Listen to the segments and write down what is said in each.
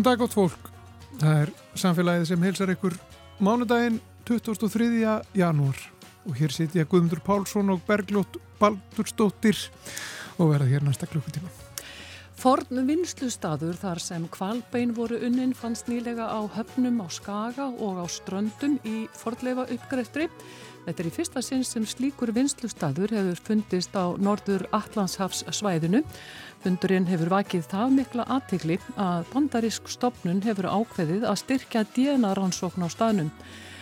Góðan dag gott fólk. Það er samfélagið sem heilsar ykkur mánudaginn 23. janúar og hér sitja Guðmundur Pálsson og Bergljótt Baldurstóttir og verða hér næsta klukkutíma. Forn vinslustadur þar sem kvalbein voru unnin fannst nýlega á höfnum á Skaga og á Ströndum í fordleifa uppgreiftri. Þetta er í fyrsta sinn sem slíkur vinslustadur hefur fundist á norður Allandshafs svæðinu. Fundurinn hefur vakið það mikla aðtikli að bandarísk stopnun hefur ákveðið að styrkja DNA rannsókn á staðnum.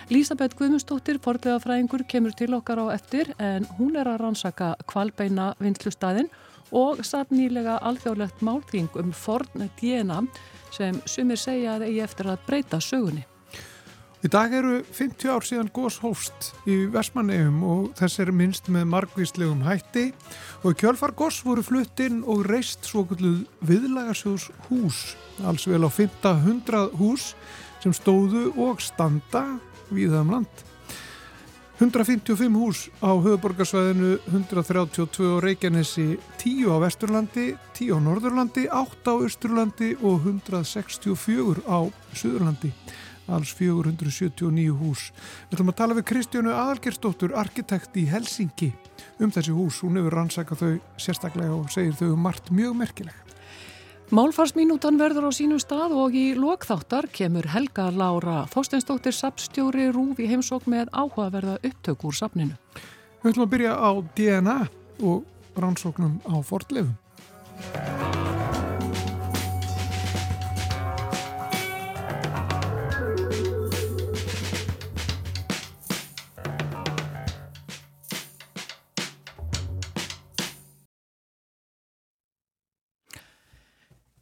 Lísabeth Guðmustóttir, fordlega fræðingur, kemur til okkar á eftir en hún er að rannsaka kvalbeina vinslustæðin og satt nýlega alþjóðlegt málþing um forn DNA sem sumir segja að eigi eftir að breyta sögunni. Í dag eru 50 ár síðan gós hófst í Vestmannegjum og þess er minnst með margvíslegum hætti og kjölfar gós voru fluttinn og reist svo kvölduð viðlagarsjóðs hús, alls vel á 500 hús sem stóðu og standa viðaðum land. 155 hús á höfuborgarsvæðinu, 132 á Reykjanesi, 10 á Vesturlandi, 10 á Norðurlandi, 8 á Östurlandi og 164 á Suðurlandi alls 479 hús. Við ætlum að tala við Kristjánu Aðalgerstóttur, arkitekt í Helsingi um þessi hús. Hún hefur rannsakað þau sérstaklega og segir þau um margt mjög merkilegt. Málfarsminútan verður á sínum stað og í lokþáttar kemur Helga Laura Þósteinstóttir sapstjóri Rúf í heimsók með áhugaverða upptök úr sapninu. Við ætlum að byrja á DNA og rannsóknum á fortlefum.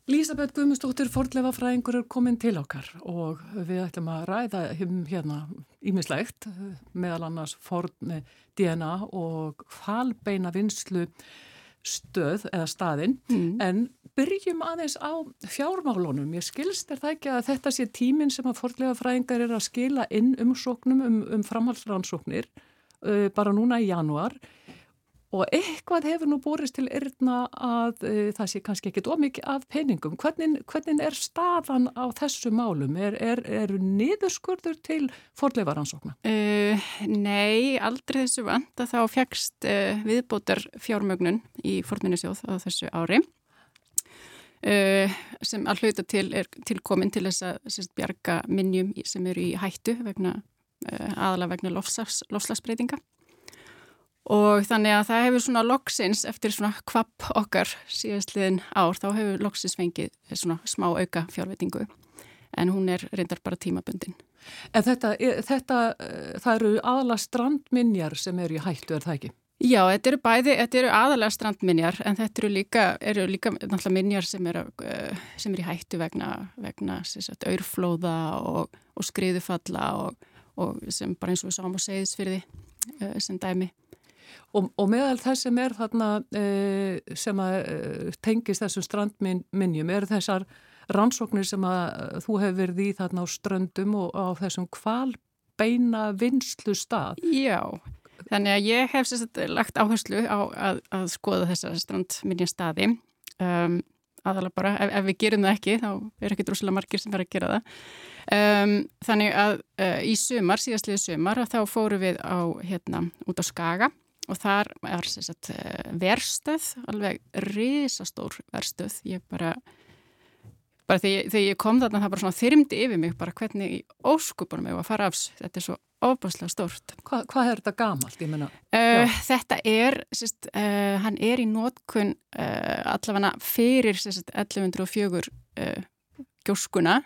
Lísabeth Guðmustóttir Fordlefa fræðingur er komin til okkar og við ætlum að ræða um hérna ímislegt meðal annars forn DNA og falbeina vinslu stöð eða staðinn mm. en byrjum aðeins á fjármálunum. Ég skilst er það ekki að þetta sé tíminn sem að Fordlefa fræðingar er að skila inn umsóknum um, um framhaldsrannsóknir uh, bara núna í januar og eitthvað hefur nú borist til erðna að e, það sé kannski ekkit ómikið af peningum. Hvernig, hvernig er staðan á þessu málum? Er, er, er niðurskurður til forleifaransókna? Uh, nei, aldrei þessu vant að þá fjagst uh, viðbótar fjármögnun í fornunisjóð á þessu ári uh, sem að hluta til er tilkomin til þess að sérst, bjarga minnjum sem eru í hættu vegna, aðalega vegna lofslagsbreytinga. Og þannig að það hefur svona loksins eftir svona kvapp okkar síðastliðin ár, þá hefur loksins fengið svona smá auka fjárvitingu en hún er reyndar bara tímabundin. En þetta, þetta það eru aðalega strandminjar sem eru í hættu, er það ekki? Já, þetta eru bæði, þetta eru aðalega strandminjar en þetta eru líka, eru líka náttúrulega minjar sem eru, sem eru í hættu vegna, vegna sagt, aurflóða og, og skriðufalla og, og sem bara eins og við sáum á segðisfyrði sem dæmi. Og, og meðal þess sem er þarna e, sem að e, tengist þessum strandminjum er þessar rannsóknir sem að e, þú hefur verið í þarna á ströndum og á þessum kvalbeina vinslu stað. Já, þannig að ég hef sérstaklega lagt áherslu á að, að skoða þessar strandminja staði. Um, aðalega bara, ef, ef við gerum það ekki þá er ekki droslega margir sem verður að gera það um, þannig að uh, í sumar, síðastliðið sumar þá fóru við á hérna út á Skaga og þar er sagt, eh, verstöð, alveg risastór verstöð, ég bara bara þegar, þegar ég kom þarna það bara svona þyrmdi yfir mig bara hvernig í óskupunum ég var að fara afs, þetta er svo ofbúslega stórt. Hva, hvað er þetta gamalt, ég menna? Uh, þetta er sérst, uh, hann er í nótkun uh, allavega fyrir sérst, 1104 gjóskuna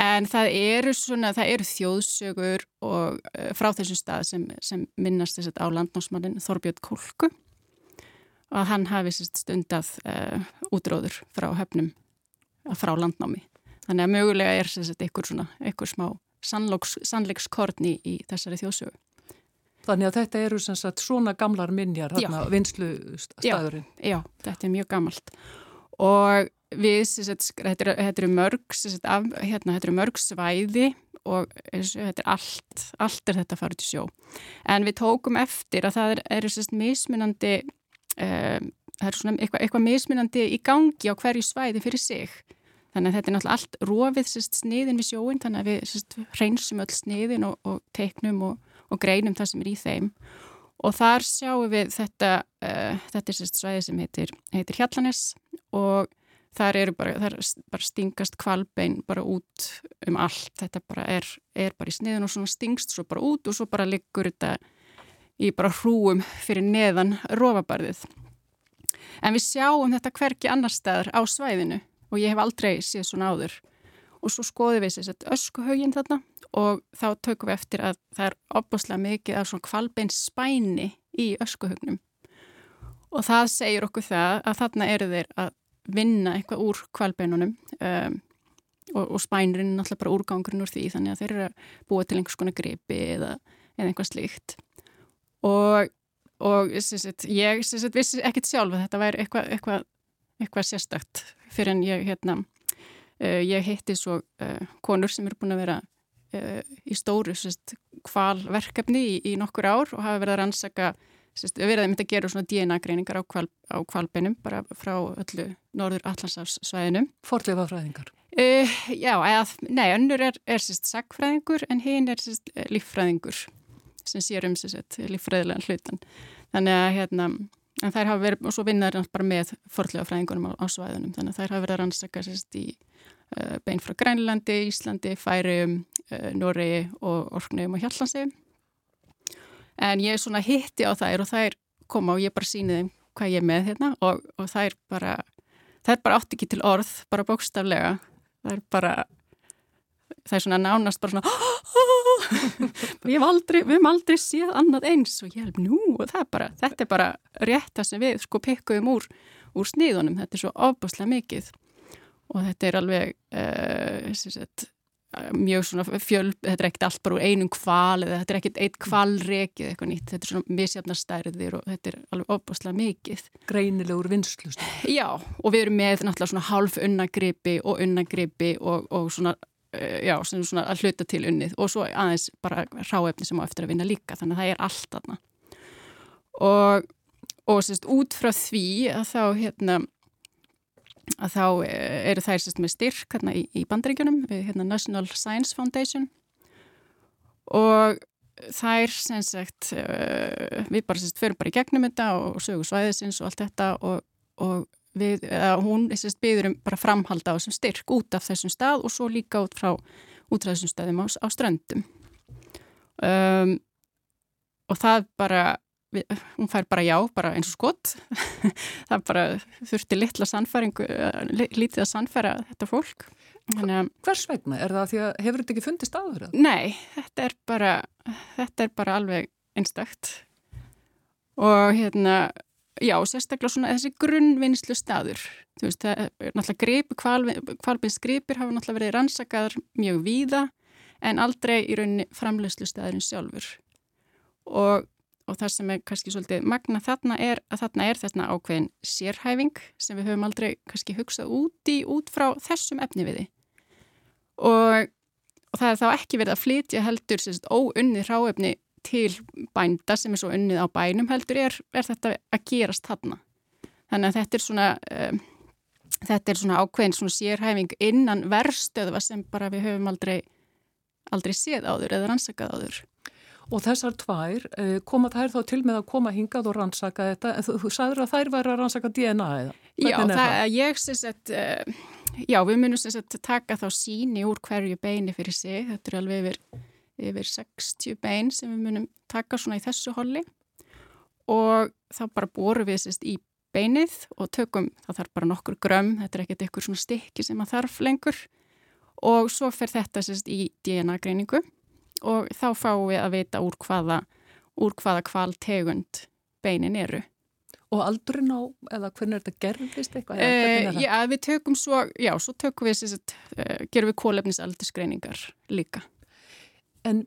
En það eru, svona, það eru þjóðsögur og, uh, frá þessum stað sem, sem minnast þess að á landnámsmannin Þorbjörn Kolku og hann hafi stundað uh, útróður frá höfnum, frá landnámi. Þannig að mögulega er eitthvað smá sannleikskorn í, í þessari þjóðsögu. Þannig að þetta eru sagt, svona gamlar minjar, vinslu staðurinn. Já, já, þetta er mjög gamalt og við, þetta eru mörg, af, hérna, þetta eru mörg svæði og þetta er allt, allt er þetta að fara til sjó. En við tókum eftir að það eru er, mismunandi, uh, það er svona eitthvað, eitthvað mismunandi í gangi á hverju svæði fyrir sig. Þannig að þetta er náttúrulega allt rofið sérst, sniðin við sjóin, þannig að við sérst, hreinsum öll sniðin og, og teiknum og, og greinum það sem er í þeim. Og þar sjáum við þetta, uh, þetta er sérst svæði sem heitir, heitir Hjallanes og þar eru bara, þar bara stingast kvalbein bara út um allt. Þetta bara er, er bara í sniðin og svona stingst svo bara út og svo bara liggur þetta í bara hrúum fyrir neðan rofabarðið. En við sjáum þetta hverki annar staðar á svæðinu og ég hef aldrei séð svona áður. Og svo skoðum við að öskuhaugin þarna og þá tökum við eftir að það er opbúslega mikið af svona kvalbeins spæni í öskuhaugnum. Og það segir okkur það að þarna eru þeir að vinna eitthvað úr kvalbeinunum um, og, og spænirinn er náttúrulega bara úrgangurinn úr því þannig að þeir eru að búa til einhvers konar gripi eða, eða einhvað slíkt. Og, og sagt, ég sagt, vissi ekkit sjálf að þetta væri eitthvað, eitthvað, eitthvað sérstakt fyrir en ég, hérna, uh, ég hitti svo uh, konur sem eru búin að vera uh, í stóru kvalverkefni í, í nokkur ár og hafa verið að rannsaka við verðum að mynda að gera svona DNA-greiningar á, kval, á kvalbeinum bara frá öllu norður allansafsvæðinu. Forleifafræðingar? Uh, já, eða, nei, önnur er, er sérst sagfræðingur en hinn er sérst líffræðingur sem sér um sérst líffræðilegan hlutan. Þannig að hérna En þær hafa verið, og svo vinnar það bara með forðlega fræðingunum á, á svæðunum, þannig að þær hafa verið að rannsaka sérst í uh, bein frá Grænlandi, Íslandi, Færium, uh, Noregi og Orknum og Hjallansi. En ég svona hitti á þær og þær koma og ég bara síni þeim hvað ég er með hérna og, og þær bara, þær bara átt ekki til orð, bara bókstaflega. Þær bara, er svona nánast bara svona við hefum aldrei séð annað eins og ég hef nú og það er bara þetta er bara rétt það sem við sko pekkuðum úr, úr sniðunum, þetta er svo ofbúslega mikið og þetta er alveg uh, mjög svona fjöl, þetta er ekkert allt bara úr einum kval eða þetta er ekkert eitt kvalrekið eitthvað nýtt, þetta er svona misjafnastærðir og þetta er alveg ofbúslega mikið. Greinilegur vinslust Já, og við erum með náttúrulega svona half unnagripi og unnagripi og, og svona Eh, já, svona að hluta til unnið. Og svo aðeins bara ráefni sem á eftir að vinna líka þannig að það er allt aðna og, og sérst út frá því að þá hérna að þá eh, eru þær sérst með styrk hérna í, í bandreikunum hérna National Science Foundation. Og þær sem sagt uh, við bara sérst förum bara í gegnum þetta og sögu svæðisins og allt þetta og, og við, hún sérst, byður um bara framhalda á þessum styrk út af þessum stað og svo líka út frá út af þessum staðum á, á ströndum. Um, og það bara við, hún fær bara já, bara eins og skott það bara þurfti litla sannfæringu, lítið að sannfæra þetta fólk Hva, Hvers vegna? Er það því að hefur þetta ekki fundist áður? Nei, þetta er bara þetta er bara alveg einstakt og hérna Já, sérstaklega svona þessi grunnvinnslu staður. Þú veist, það er náttúrulega gripi, kvalbins gripir hafa náttúrulega verið rannsakaðar mjög víða en aldrei í rauninni framlegslu staðurinn sjálfur. Og, og það sem er kannski svolítið magna þarna er að þarna er þarna ákveðin sérhæfing sem við höfum aldrei kannski hugsað út í út frá þessum efni viði. Og, og það er þá ekki verið að flytja heldur sérst óunnið ráefni til bænda sem er svo unnið á bænum heldur er, er þetta að gerast þarna. Þannig að þetta er svona, um, þetta er svona ákveðin svona sérhæfing innan verðstöðva sem bara við höfum aldrei, aldrei séð áður eða rannsakað áður. Og þessar tvær, eh, koma þær þá til með að koma hingað og rannsaka þetta, en þú, sagður að þær væri að rannsaka DNA eða? Já, það, það? ég syns að, já, við munum syns að taka þá síni úr hverju beini fyrir sig, þetta er alveg yfir yfir 60 bein sem við munum taka svona í þessu holli. Og þá bara borum við sérst í beinið og tökum, það þarf bara nokkur grömm, þetta er ekkert eitthvað svona stykki sem að þarf lengur. Og svo fer þetta sérst í DNA greiningu og þá fáum við að vita úr hvaða, úr hvaða kval tegund beinin eru. Og aldurinn á, eða hvernig er þetta gerðist eitthvað? Uh, já, við tökum svo, já, svo tökum við sérst, uh, gerum við kólefnisaldurskreiningar líka. En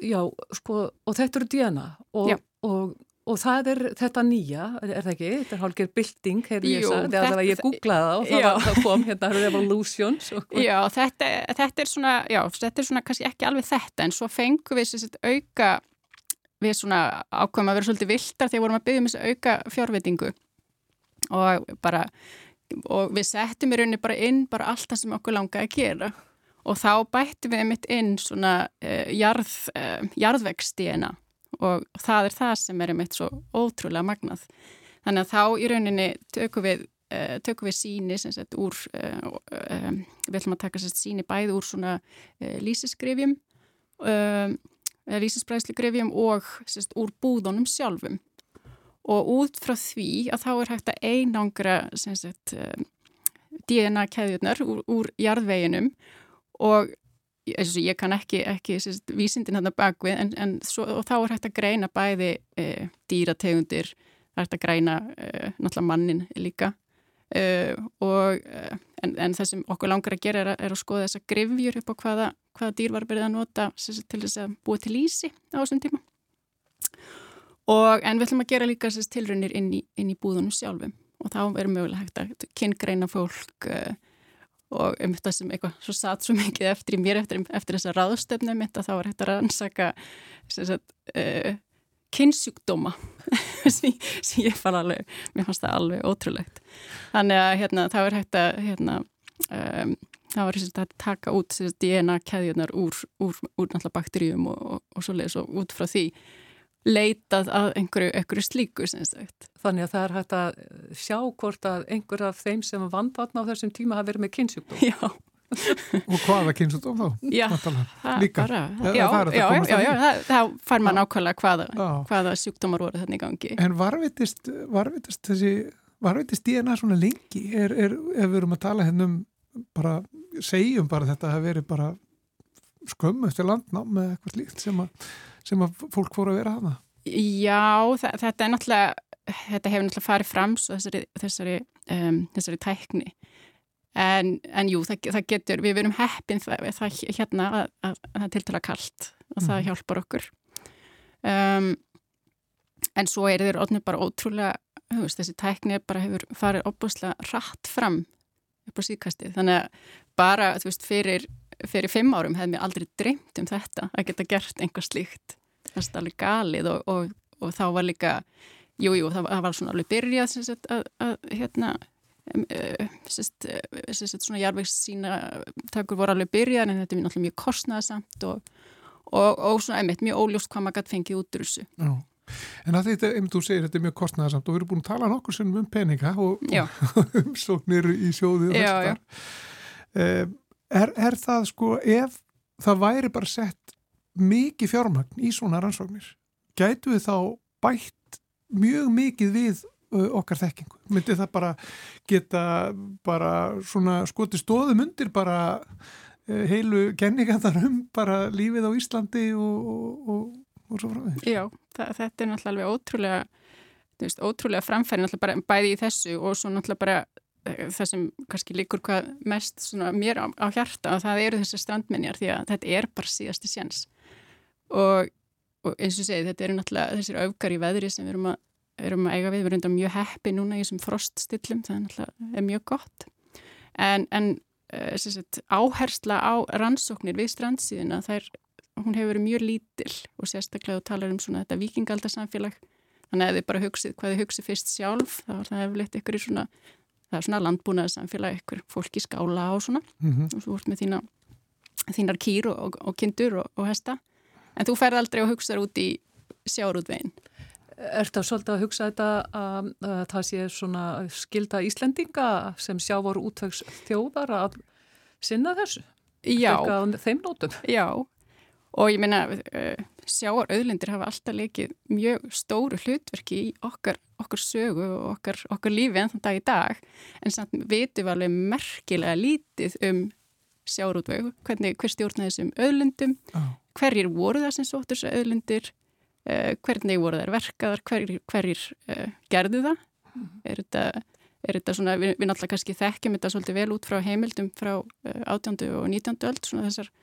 já, sko, og þetta eru DNA og, og, og það er þetta nýja, er það ekki? Þetta er hálfgeir bilding, heyrði ég sagt, þegar það var ég googlaða og það, var, það kom hérna revolutions. Já, þetta, þetta er svona, já, þetta er svona kannski ekki alveg þetta en svo fengum við þessi auka, við svona ákveðum að vera svolítið viltar þegar vorum að byggja um þessi auka fjárvitingu og bara og við settum í rauninni bara inn bara allt það sem okkur langaði að gera og þá bættum við mitt inn svona uh, jarð, uh, jarðvegsstíðina og það er það sem er mitt svo ótrúlega magnað. Þannig að þá í rauninni tökum við, uh, tökum við síni sem sett úr, við ætlum að taka sérst síni bæði úr svona lýsisgrifjum, lýsisbræðslugrifjum og sérst úr búðunum sjálfum og út frá því að þá er hægt að einangra sagt, DNA-keðjurnar úr, úr jarðveginum og ég kann ekki, ekki sagt, vísindin hann að bakvið en, en svo, þá er hægt að greina bæði e, dýrategundir, hægt að greina e, náttúrulega mannin líka e, og en, en það sem okkur langar að gera er er að skoða þessa grifjur upp á hvaða, hvaða dýr var verið að nota sagt, til þess að búa til ísi á þessum tíma. Og en við ætlum að gera líka tilrönnir inn í, í búðunum sjálfum og þá er mögulega hægt að kynngreina fólk uh, og um þetta sem eitthvað svo satt svo mikið eftir í mér eftir, eftir þessa ráðstöfnu mitt að þá er hægt að rannsaka uh, kynnsjúkdóma sem, sem ég fann alveg, mér fannst það alveg ótrúlegt. Þannig að hérna, þá er hægt að hérna, um, þá er þess að taka út DNA-keðjunar úr, úr, úr bakteríum og, og, og svo leiðis og út frá því leitað að einhverju, einhverju slíku Þannig að það er hægt að sjá hvort að einhver af þeim sem vandvatna á þessum tíma hafa verið með kynnsjúkdóm Já. Og hvaða kynnsjúkdóm þá? Já, Líka. bara, Já, já, já, já, já það, það fær maður nákvæmlega hvaða, hvaða sjúkdómar voru þarna í gangi. En varvitist, varvitist þessi varvitist DNA svona lengi? Er, er, ef við erum að tala hennum bara, segjum bara þetta að veri bara skömmu eftir landná með eitthvað slíkt sem að sem að fólk fóru að vera hana? Já, þetta er náttúrulega, þetta hefur náttúrulega farið fram þessari, þessari, um, þessari tækni. En, en jú, það, það getur, við verum heppin það, það hérna að, að, að það er tiltala kallt og það mm. hjálpar okkur. Um, en svo er þeir orðinu bara ótrúlega, veist, þessi tækni bara hefur farið opuslega rætt fram upp á síðkastið. Þannig að bara, þú veist, fyrir, fyrir fimm árum hefði mér aldrei dreymt um þetta að geta gert einhver slíkt fannst alveg galið og, og, og þá var líka, jújú, jú, það var svona alveg byrjað sagt, að, að hérna svona jarvegs sína takur voru alveg byrjað en þetta er náttúrulega mjög kostnæðasamt og, og svona einmitt mjög óljóst hvað maður gæti fengið út úr þessu. Já. En að þetta, ef þú segir, þetta er mjög kostnæðasamt og við erum búin að tala nokkur sem um peninga og umsóknir í sjóðu og þessar. Er, er það sko, ef það væri bara sett mikið fjármagn í svona rannsóknir gætu við þá bætt mjög mikið við okkar þekkingu. Myndi það bara geta bara svona skoti stóðum undir bara heilu kenningarnar um bara lífið á Íslandi og, og, og, og svo frá því? Já, það, þetta er náttúrulega alveg ótrúlega, veist, ótrúlega framfæri náttúrulega bara bæði í þessu og svo náttúrulega bara það sem kannski líkur hvað mest mér á, á hjarta og það eru þessi strandminjar því að þetta er bara síðasti séns og, og eins og segi þetta eru náttúrulega þessir öfgar í veðri sem við erum að, erum að eiga við, við erum mjög heppi núna í þessum froststillum, það er náttúrulega er mjög gott. En, en eh, sagt, áhersla á rannsóknir við strandsíðina þær, hún hefur verið mjög lítil og sérstaklega þú talar um svona þetta vikingaldarsamfélag þannig að þið bara hugsið hvað þið hugsið fyrst sjálf þá er það eflitt ykkur í svona það er svona landbúnaðarsamfélag ykkur fólk í skála og svona. Mm -hmm. og svo vort með þína, þínar kýr og, og, og kindur og, og hesta en þú ferð aldrei og hugsaður út í sjárútvegin Er þetta svolítið að hugsa þetta að, að það sé svona skilda Íslendinga sem sjá voru útvegs þjóðar að sinna þessu? Já. Þeim nótum? Já, og ég meina sjáar auðlindir hafa alltaf leikið mjög stóru hlutverki í okkar okkar sögu og okkar, okkar lífi enn þann dag í dag en samt vitum við alveg merkilega lítið um hvernig hver stjórnaði þessum öðlundum, oh. hverjir voru það sem sóttur þessu öðlundir uh, hvernig voru þær verkaðar hverjir, hverjir uh, gerðu það mm. er þetta, er þetta svona, við, við náttúrulega kannski þekkjum þetta svolítið vel út frá heimildum frá uh, 18. og 19. öld, svona þessar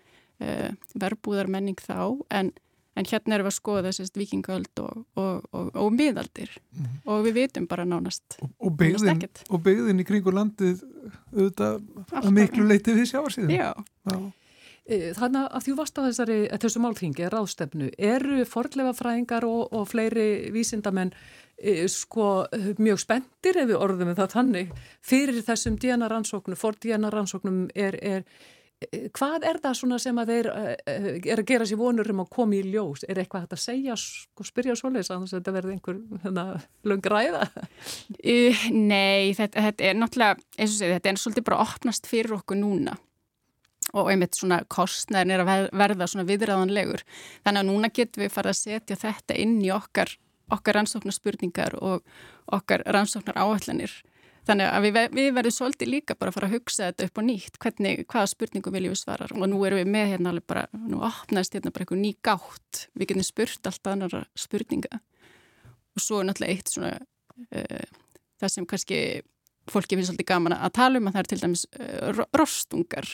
verbúðar menning þá en en hérna erum við að skoða þessast vikingaöld og, og, og, og miðaldir. Mm. og við vitum bara nánast og byggðin, byggðin í kringu landið auðvitað að miklu leiti við sjáarsíðum Já, Já. e, þannig að þú varst á þessari, þessu málþingi, ráðstefnu, eru forleifafræðingar og, og fleiri vísindamenn e, sko mjög spendir ef við orðum það þannig fyrir þessum DNA rannsóknum, for DNA rannsóknum er, er hvað er það svona sem að þeir uh, er að gera sér vonur um að koma í ljós? Er eitthvað hægt að segja og sko, spyrja svoleiðis að þetta verði einhver hérna, löng ræða? Uh, nei, þetta, þetta er náttúrulega eins og segið, þetta er svolítið bara opnast fyrir okkur núna. Og einmitt svona kostnæðin er að verða svona viðræðanlegur þannig að núna getum við farið að setja þetta inn í okkar, okkar rannsóknarspurningar og okkar rannsóknar áallanir Þannig að við, við verðum svolítið líka bara að fara að hugsa þetta upp og nýtt, hvernig, hvaða spurningum viljum við svara? Og nú erum við með hérna alveg bara, nú opnaðist hérna bara eitthvað ný gátt, við getum spurt allt annara spurninga. Og svo er náttúrulega eitt svona uh, það sem kannski fólki finnst svolítið gaman að tala um að það er til dæmis uh, rostungar.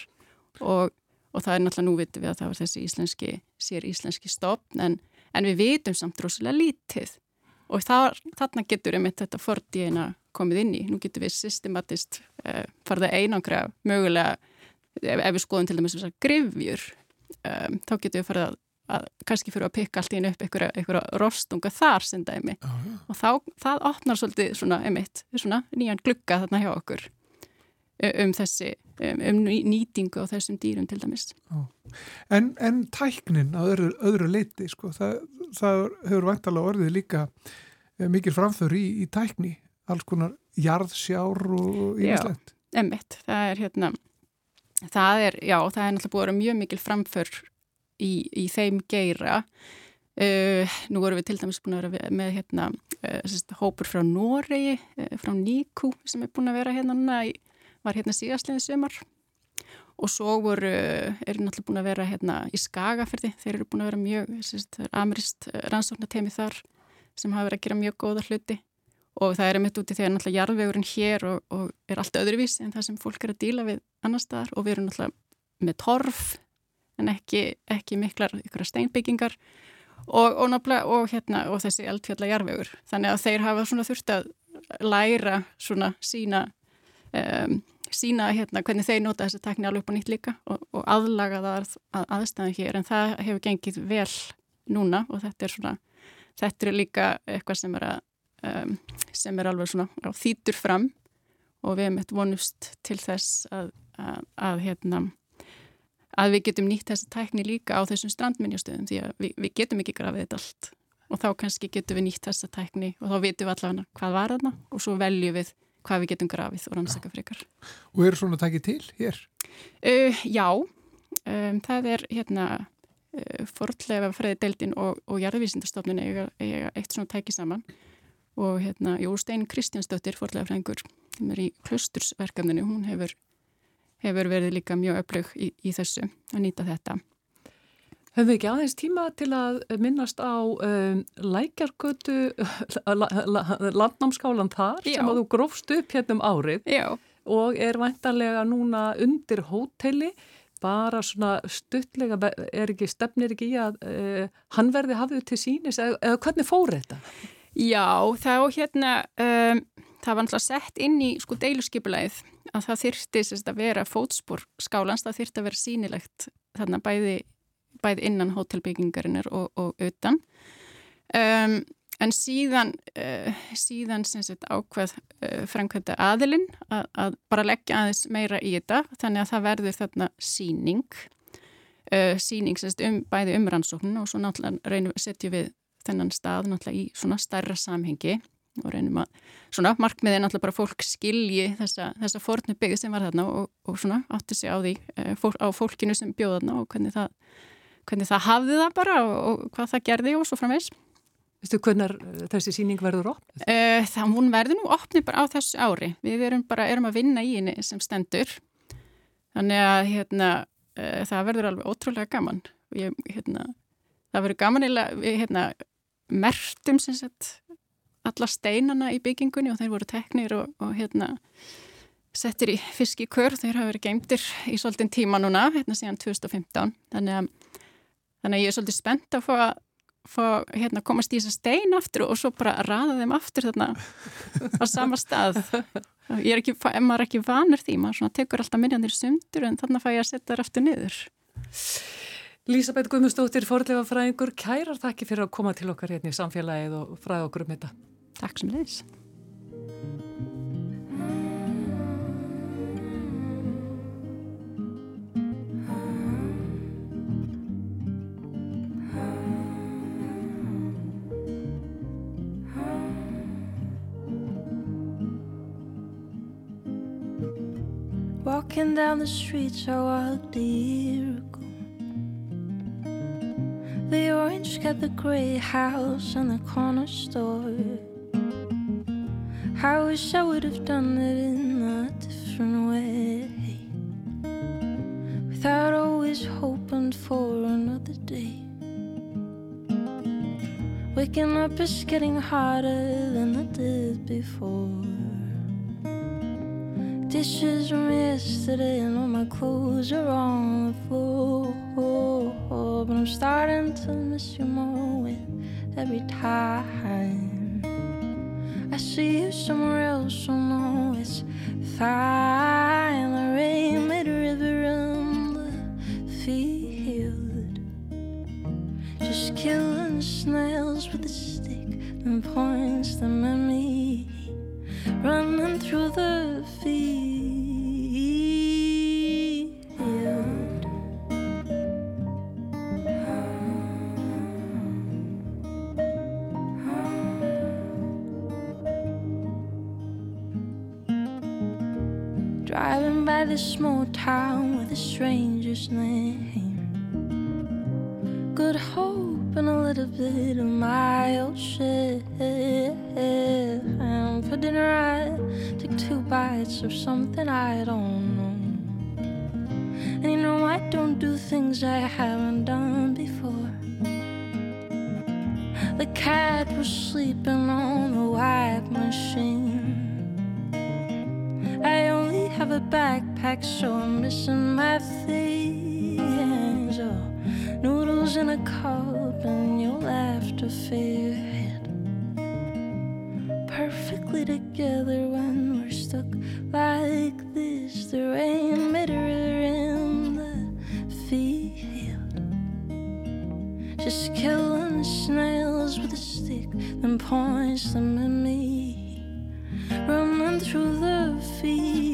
Og, og það er náttúrulega nú vitum við að það var þessi íslenski, sér íslenski stopn en, en við vitum samt rosalega lítið og þar, þarna getur með þetta fordíina komið inn í. Nú getur við systematist uh, farið að einangra mögulega, ef, ef við skoðum til dæmis grifjur, um, þá getur við farið að, að kannski fyrir að pikka allt í einu upp einhverja rostunga þar sem dæmi ah, ja. og þá, það opnar svolítið svona, einmitt, svona nýjan glugga þarna hjá okkur um þessi, um, um nýtingu á þessum dýrum til dæmis. En, en tæknin á öðru, öðru leiti, sko, það, það hefur vantalega orðið líka eh, mikil framför í, í tækni alls konar jarðsjár og yfirslegt. Já, emmitt. Það er hérna, það er, já, það er náttúrulega búið að vera mjög mikil framför í, í þeim geira. Uh, nú vorum við til dæmis búin að vera með hérna, uh, sérst, hópur frá Noregi, uh, frá Níku sem er búin að vera hérna núna, í, var hérna síðastliðið sömar og svo voru, eru náttúrulega búin að vera hérna í Skagaferði, þeir eru búin að vera mjög, sérst, amirist rannsóknartemi þar sem hafa verið að gera mjög góða hluti. Og það er mitt úti þegar náttúrulega jarðvegurinn hér og, og er allt öðruvísi en það sem fólk er að díla við annar staðar. Og við erum náttúrulega með torf en ekki, ekki miklar ykkur steinbyggingar. Og, og, og, hérna, og þessi eldfjalla jarðvegur þannig að þeir hafa svona þurft að læra svona sína um, sína hérna hvernig þeir nota þessi tekni alveg upp á nýtt líka og aðlaga það að, að aðstæðan hér. En það hefur gengið vel núna og þetta er svona þetta er líka eitthvað sem er að um, sem er alveg svona þýtur fram og við hefum eitt vonust til þess að, að, að, hérna, að við getum nýtt þessa tækni líka á þessum strandminjastöðum því að við, við getum ekki grafið þetta allt. Og þá kannski getum við nýtt þessa tækni og þá vitum við allavega hvað var þarna og svo veljum við hvað við getum grafið og rannsaka frekar. Og eru svona tækið til hér? Uh, já, um, það er hérna uh, forðlega fræði deildin og, og jarðvísindastofnun eiga, eiga eitt svona tækið saman og hérna, Jó Stein Kristjánsdóttir forlega frængur sem er í klustursverkefninu hún hefur, hefur verið líka mjög öflug í, í þessu að nýta þetta Höfum við ekki aðeins tíma til að minnast á um, lækjargötu landnámskálan þar Já. sem að þú grófst upp hérna um árið Já. og er vantarlega núna undir hóteli bara svona stuttlega er ekki, stefnir ekki í að uh, hann verði hafðið til sínis eða, eða hvernig fór þetta? Já, þá hérna, um, það var náttúrulega sett inn í sko deiluskipulæð að það þyrti sérst, að vera fótspór skálans, það þyrti að vera sínilegt þarna bæði, bæði innan hótelbyggingarinnar og, og utan. Um, en síðan, uh, síðan sagt, ákveð uh, framkvæmda aðilinn að, að bara leggja aðeins meira í þetta, þannig að það verður þarna síning, uh, síning sagt, um bæði umrannsókn og svo náttúrulega reynum setjum við þennan stað náttúrulega í svona stærra samhengi og reynum að svona markmiðið náttúrulega bara fólk skilji þessa, þessa fornu byggð sem var þarna og, og svona átti sig á því eh, fólk, á fólkinu sem bjóð þarna og hvernig það, hvernig það hafði það bara og, og hvað það gerði og svo framvegs. Vistu hvernig eh, þessi síning verður opnið? Uh, það hún verður nú opnið bara á þessu ári. Við erum bara erum að vinna í henni sem stendur þannig að hérna, uh, það verður alveg ótrúlega gaman. Ég, hérna, það verður gaman eða hérna, mertum sagt, alla steinana í byggingunni og þeir voru teknir og, og hérna, settir í fiskikör þeir hafa verið geimtir í svolítinn tíma núna hérna síðan 2015 þannig að, þannig að ég er svolítið spennt að fá að fá, hérna, komast í þessa stein aftur og svo bara raða þeim aftur þarna á sama stað ég er ekki, ef maður er ekki vanur því maður tekur alltaf minjandir sundur en þannig fæ ég að setja þær aftur niður Lísabeth Guðmundsdóttir, forðlega fræðingur, kærar þakki fyrir að koma til okkar hérna í samfélagið og fræða okkur um þetta. Takk sem leys. Walking down the streets I walked a year ago The orange got the gray house and the corner store. I wish I would have done it in a different way. Without always hoping for another day. Waking up is getting harder than it did before Dishes from yesterday and all my clothes are on the floor. But I'm starting to miss you more with every time. I see you somewhere else, so no, it's fine. The rain made a river in the field. Just killing snails with a stick and points them at me. Running through the field. Driving by this small town with a stranger's name. Good hope and a little bit of my old shit. And for dinner, I took two bites of something I don't know. And you know, I don't do things I haven't done before. The cat was sleeping on the wipe machine. I only have a backpack, so I'm missing my things. Noodles in a cup and your laughter fade perfectly together when we're stuck like this. The rain made in the field, just killing the snails with a stick, then points them at me, running through the field.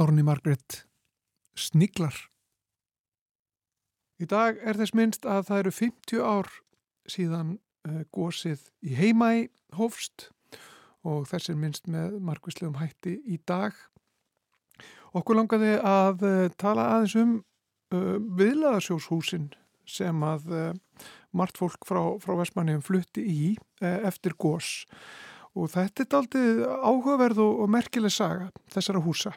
Árni Margret Sniglar. Í dag er þess minnst að það eru 50 ár síðan uh, gósið í heimæ hófst og þess er minnst með margvíslegum hætti í dag. Okkur langaði að uh, tala aðeins um uh, viðlaðarsjóshúsin sem að margt fólk frá, frá Vestmanniðum flutti í eftir gós og þetta er aldrei áhugaverð og merkileg saga þessara húsa.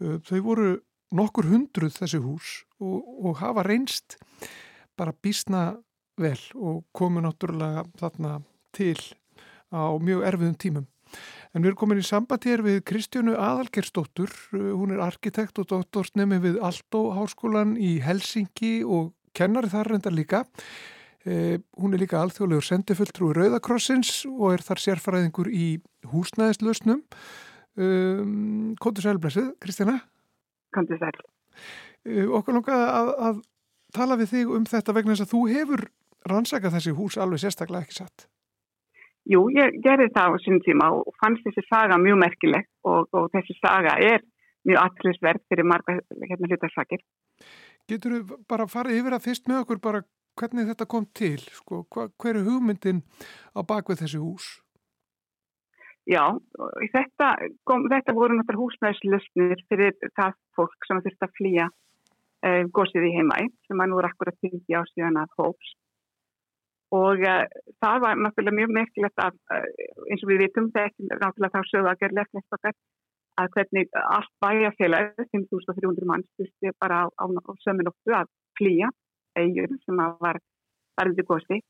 Þau voru nokkur hundruð þessi hús og, og hafa reynst bara bísna vel og komu náttúrulega þarna til á mjög erfiðum tímum. En við erum komin í samband hér við Kristjánu Aðalgersdóttur, hún er arkitekt og doktorsnemi við Aldo Háskólan í Helsingi og kennari þar reyndar líka. Eh, hún er líka alþjóðlegur sendifulltrúi Rauðakrossins og er þar sérfæraðingur í húsnæðislausnum. Um, Kóttu sælblessið, Kristjana? Kóttu sæl. Uh, okkur langaði að, að tala við þig um þetta vegna þess að þú hefur rannsakað þessi hús alveg sérstaklega ekki satt. Jú, ég gerði það á sínum tíma og fannst þessi saga mjög merkileg og, og þessi saga er mjög aðtrisverð fyrir marga hérna hlutarsakir. Getur þú bara farið yfir að fyrst með okkur bara hvernig þetta kom til? Sko, hver er hugmyndin á bakvið þessi hús? Já, þetta, kom, þetta voru náttúrulega húsnæðislöfnir fyrir það fólk sem þurfti að flýja uh, gósið í heimæ sem að nú er akkurat 50 á síðan að hóps og uh, það var náttúrulega mjög merkilegt að uh, eins og við vitum það ekki náttúrulega þá sögðu að gera lefnist okkar að hvernig allt bæjarfélag 5.300 mann styrsti bara á, á, á söminóttu að flýja eigur sem að var varðið gósi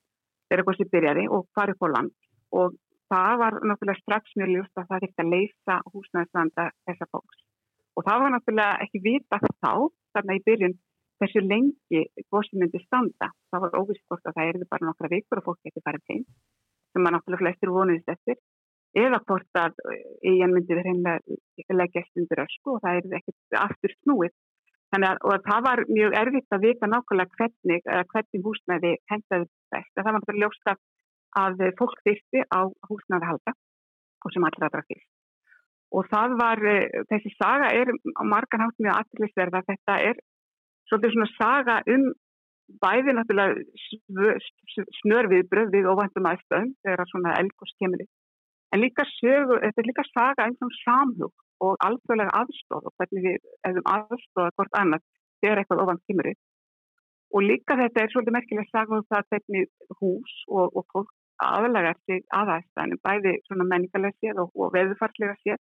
þegar gósi byrjaði og farið på land. Og það var náttúrulega strax mjög ljúst að það þurfti að leysa húsnæðisvanda þessa fólks og það var náttúrulega ekki vita þá þarna í byrjun hversu lengi gósi myndi standa. Það var óvist hvort að það erði bara nokkra vikur og fólk getur bara þeim sem maður náttúrulega flestir vonuðist eftir eða hvort að eigin myndi verið hreinlega leggjast undir ösku og það erði ekkert aftur snúið. Þannig að, að það var mjög erfitt að vita nákvæmlega hvernig, hvernig húsnæði hendaði best. Það var náttúrulega ljóst að fólk þyrsti á húsnæði halda og sem allra aðra fyrst. Og það var, þessi saga er á margan hátt mjög aðlisverða. Þetta er svolítið svona saga um bæði náttúrulega snörfið bröðið og vandum aðstöðum þegar svona elgos kemur upp. En líka sögu, þetta er líka saga eins og samhug og alþjóðlega aðstóð og hvernig við hefum aðstóða hvort annað þegar eitthvað ofan kemur upp. Og líka þetta er svolítið merkilega saga um það hvernig hús og, og fólk aðlagar sig aðæðstæðinu, bæði svona menningarlega séð og, og veðufarslega séð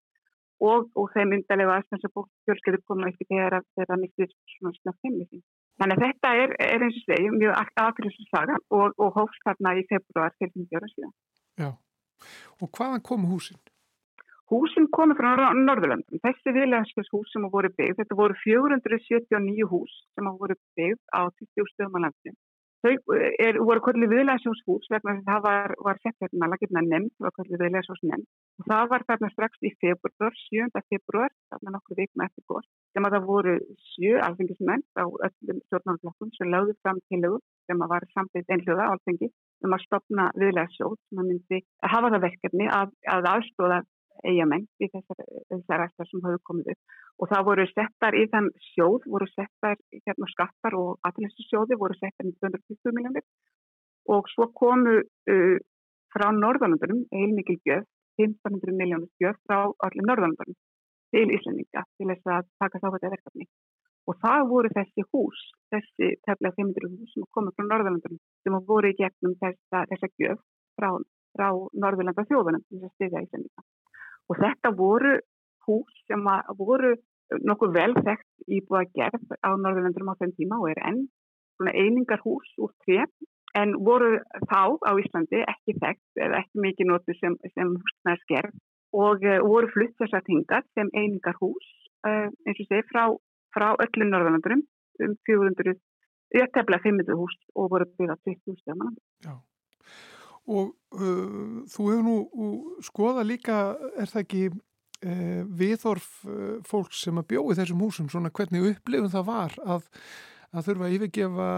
og, og þeim undarlega aðstæðan sem fjölskyður koma í þegar það mistið svona snart heimlið. Þannig að þetta er, er eins og segi mjög aðgriðsum saga og, og hófst þarna í februar til 50 ára síðan. Já, og hvaðan komu húsin? Húsin komu frá Norðurlandum. Þessi viðlæðskjós hús sem voru byggð, þetta voru 479 hús sem voru byggð á 20 stöðum á landinu. Þau er, voru kvöldið viðlæðsjóshús vegna þess að það var, var sett hérna lagirna nefnd, það var kvöldið viðlæðsjós nefnd og það var þarna strax í februar, 7. februar, þarna nokkur vikna eftir góð, sem að það voru sjö alþengismenn á öllum stjórnarflokkum sem lögðu fram til lögum sem að var samtidig einhljóða alþengi um að stopna viðlæðsjós sem að myndi að hafa það verkefni að, að aðstóða eigamenn í þessar, þessar ættar sem hafðu komið upp. Og það voru settar í þann sjóð, voru settar hérna skattar og aðlæstu sjóði voru settar í 220 miljónir og svo komu uh, frá Norðalandunum, heilmikil gjöf 1500 miljónir gjöf frá allir Norðalandunum til Íslandinga til þess að taka þá þetta verkefni. Og það voru þessi hús, þessi tefnilega 500 hús sem komu frá Norðalandunum sem voru í gegnum þessa, þessa gjöf frá, frá Norðalanda þjóðunum til þess að stiðja Íslandinga og þetta voru hús sem voru nokkuð vel þekkt íbúið að gerð á Norðurlandurum á þeim tíma og er enn einingar hús úr tref en voru þá á Íslandi ekki þekkt eða ekki mikið notu sem, sem húsnæðar skerð og uh, voru flutt þess að tinga sem einingar hús uh, eins og segi frá, frá öllum Norðurlandurum um 400, ég tefla 500 hús og voru byggðað 20 hús og uh, þú hefur nú skoða líka, er það ekki uh, viðhorf uh, fólks sem að bjóði þessum húsum, svona hvernig upplifun það var að, að þurfa að yfirgefa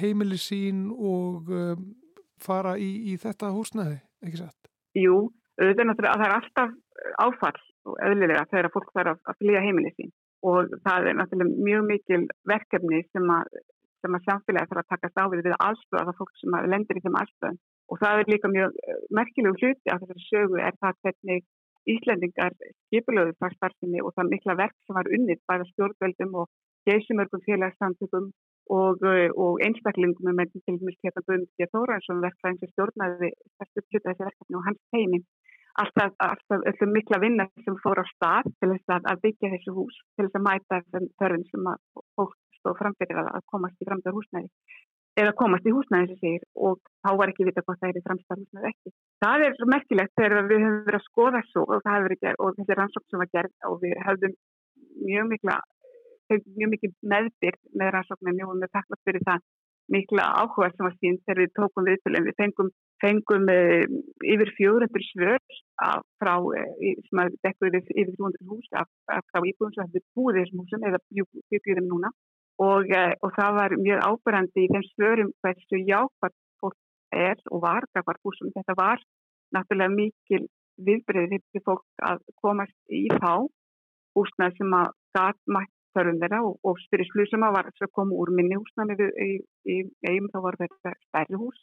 heimili sín og um, fara í, í þetta húsnaði, ekki satt? Jú, það er náttúrulega að það er alltaf áfall og eðlilega þegar fólk þarf að flýja heimili sín og það er náttúrulega mjög mikil verkefni sem að, sem að samfélagi þarf að taka stáfið við aðstöða það fólk sem lendir í þeim aðstöðum og það er líka mjög eh, merkilegu hluti af þessari sögu er það hvernig Íslendingar skipulöðu það starfinni og það mikla verk sem var unnið bæða stjórnveldum og geysimörgum félagssamtökum og, eh, og einstaklingum með til dæmis Keta Guðmundsdér Þóransson verklæðin sem stjórnaði þessu hluta þessi verkefni og hans heiminn alltaf, alltaf öllum mikla vinna sem fór á stað til þess að, að byggja þessu hús til þess að mæta þörfinn sem að fólk stóð framfyrir að komast í framtöður húsnæði eða komast í húsnæði sem segir og þá var ekki vita hvort það er í framstæð húsnæði ekki. Það er merkilegt þegar við höfum verið að skoða svo og og þessi rannsókn sem var gerð og við höfum mjög mikla mjög mikið meðbyrg með rannsóknum og við takkast fyrir það mikla áhuga sem var sín þegar við tókum viðtölu en við fengum, fengum uh, yfir 400 svör af, frá, uh, sem að dekku yfir, yfir 200 hús af, af, frá íbúðum sem hefur búið þessum húsum eða byggjum núna og, uh, og það var mjög ábyrgandi í þeim svörum hversu jákvæmt fólk er og var gafar húsum. Þetta var náttúrulega mikil viðbreyðið fyrir fólk að komast í þá húsna sem að gæt mætt þörfum þeirra og, og fyrir slusum að var að koma úr minni húsna með eigum þá var þetta stærri hús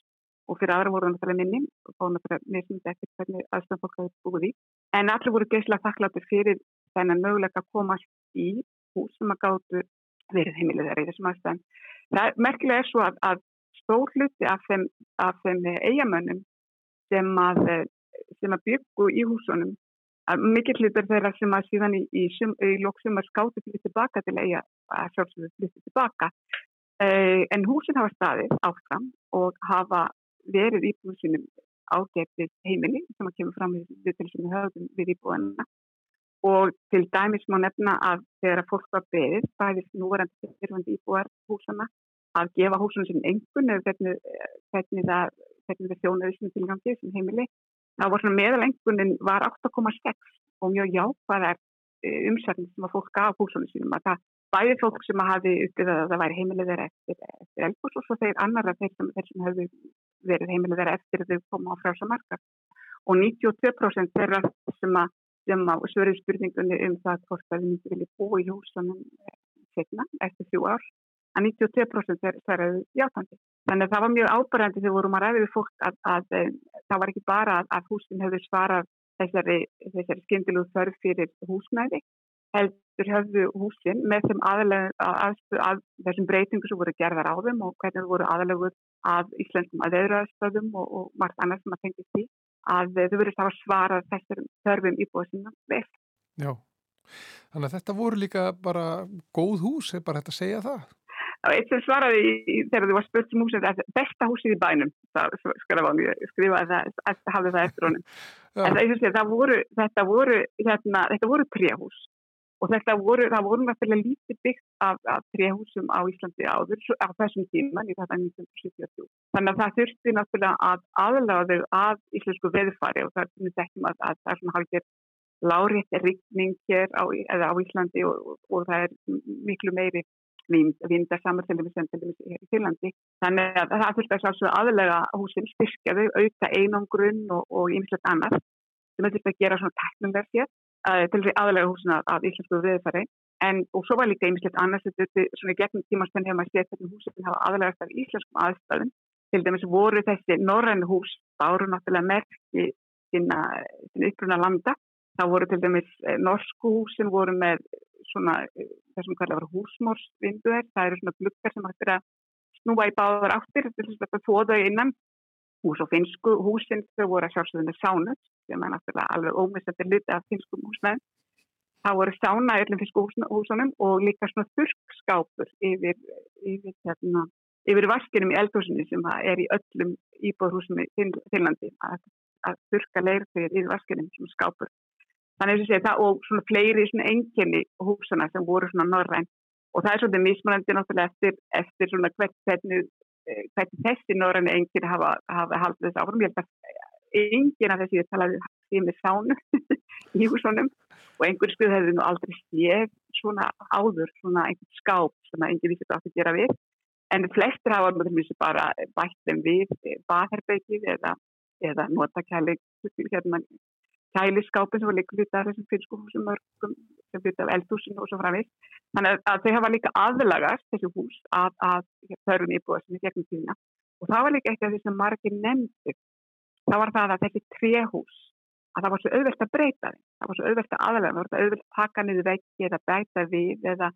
og fyrir aðra voru náttúrulega minni og þá náttúrulega mismundi eftir hvernig aðstæðan fólk hafði búið í. En allir voru geysla þakkláttur fyrir þennan möguleika að komast í hús sem að gáttu verið heimilið þeirra í þessum aðstæðan. Það merkilega er svo að, að stór hluti af þeim, þeim eigamönnum sem að, sem að byggu í húsunum að mikill hlutur þeirra sem að síðan í, í, í lóksumar skáti fyrir tilbaka til eiga að sjálfsögðu fyrir tilbaka. Uh, en húsin hafa staðið áfram og hafa verið íbúið sínum ágættið heimili sem að kemur fram við við við íbúðanina og til dæmis má nefna að þegar að fólk var beðið, bæðist núvarandi fyrirvandi íbúar húsana að gefa húsana sem engun eða hvernig, það, það þjónaði sem tilgangi sem heimili þá var svona meðalengunin var 8,6 og mjög jákvæðar e, umsærnir sem að fólk gaf húsana sínum að það bæði fólk sem að hafi uppið að það væri heimilið þeirra eftir, eftir elbús og svo þeir annara þeir sem, sem hefur verið heimilið þeirra eftir að þau koma á frjásamarkar og 92% þeirra sem að sem á svöru spurningunni um það hvort að við myndum vilja búa í húsunum eh, setna eftir þjú ár að 92% er þærraðu játandi. Þannig að það var mjög ábærandi þegar vorum að ræði við fólk að, að, að það var ekki bara að, að húsin hefur svarað þessari, þessari skindilúð þörf fyrir húsnæði heldur höfðu húsin með þeim aðalega að þessum breytingu sem voru gerðar á þeim og hvernig það voru aðalegur af íslenskum aðeðraðstöðum og, og margt annars sem að tengja því að þau verður að svara þessum þörfum íbúið sinna vel. Já, þannig að þetta voru líka bara góð hús, er bara hægt að segja það? Eitt sem svaraði í, þegar þú var spurt um húsið, þetta er besta húsið í bænum, það skrifaði það, hafði það eftir honum. En það, sé, það voru, þetta voru, hérna, voru tríahús og þetta voru, það voru náttúrulega lítið byggt af, af tréhúsum á Íslandi áður á þessum tíman í þetta 1970. Þannig að það þurfti náttúrulega að þau að íslensku veðfari og það er þekkjum að, að það er svona hálfgerð lárétti rikning hér á, á Íslandi og, og, og það er miklu meiri vindar samanfélagum sem til dæmis í Þýrlandi. Þannig að það þurfti að aðlega húsin styrkja þau, auka einangrunn og ýmislegt annað sem þurfti að gera svona teknumverð hér til því aðlega húsina af íslensku viðfæri en og svo var líka einmislegt annars þetta svona gegnum tímaspenn hefur maður séð hvernig húsin hafa aðlegast af íslenskum aðstæðum. Til dæmis voru þessi norræn hús báru náttúrulega merki sína, sína uppruna landa. Þá voru til dæmis eh, norsku húsin voru með svona eh, þessum kallar var húsmórsvinduðar það eru svona glukkar sem hættir að snúa í báðar áttir þetta fóðu innan. Hús og finsku húsin þau voru að sjálfsögðu með sánut sem er náttúrulega alveg ómissandi luti af finskum húsnæðin. Það voru sána öllum finsku húsunum og líka svona þurrskápur yfir, yfir, hérna, yfir vaskinum í eldhúsinu sem er í öllum íbúðhúsum í Finlandi að, að þurrka leirþegir yfir vaskinum sem skápur. Þannig að það og svona fleiri svona enginni húsana sem voru svona norræn og það er svona mismunandi náttúrulega eftir, eftir svona hvernig, hvernig þessi norræni enginn hafa, hafa haldið þessu áfram. Ég held að engin af þessi ég talaði því með sánu í húsunum og einhver stuð hefði nú aldrei séð svona áður, svona einhvern skáp sem engin vissi þetta átt að gera við? En flestir hafa náttúrulega bara bætt þeim við baðherrbeikið eða, eða nota kæli hérna, kæliskápin sem var líka hluta af þessum mörgum sem hluta af eldhúsinu og svo framvist þannig að þau hafa líka aðlagast þessu hús að, að þörfum íbúa sem er gegnum tíðina. Og það var líka eitt af því sem margir nefndi það var það að þessi tréhús að það var svo auðvelt að breyta þeim það var svo auðvelt að aðlega, það var auðvelt að taka niður veggi eða bæta við eða,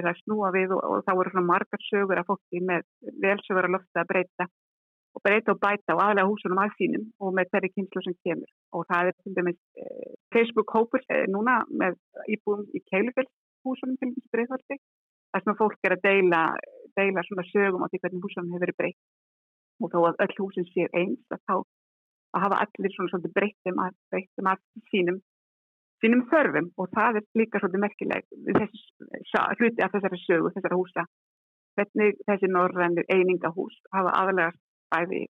eða snúa við og, og það voru svona margar sögur af fólki með velsögur að lofta að breyta og breyta og bæta og aðlega húsunum að sínum og með þeirri kynslu sem kemur. Og það er til dæmis eh, Facebook hópur eh, núna með íbúum í Keilufell húsunum til þessi breythaldi þar sem fólk er að deila, deila svona sögum á því hvernig húsunum hefur verið breytt. Og þó að öll húsin séu eins að þá að hafa allir svona svolítið breyttum að, breyttum að sínum, sínum þörfum og það er líka svolítið merkileg þessi hluti af þessari sögu, þessara húsa hvernig þessi norðrænir einingahús hafa aðalegast bæði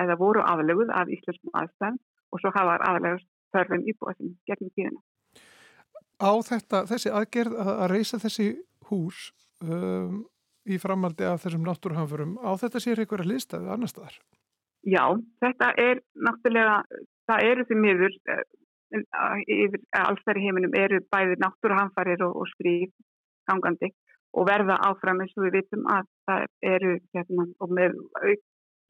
eða voru aðaleguð af íslenskum aðstæðan og svo hafa aðalegast þörfum íbúið sem gerðum. Á þetta, þessi aðgerð að, reysa þessi hús um, í framaldi af þessum náttúrhanfurum. Á þetta sér einhverja listaðu annar staðar? Já, þetta er náttúrulega, það eru því miður, yfir allstæri heiminum eru bæði náttúrhanfarir og, og stríð gangandi og verða áfram eins og við vitum að það eru hérna, og með,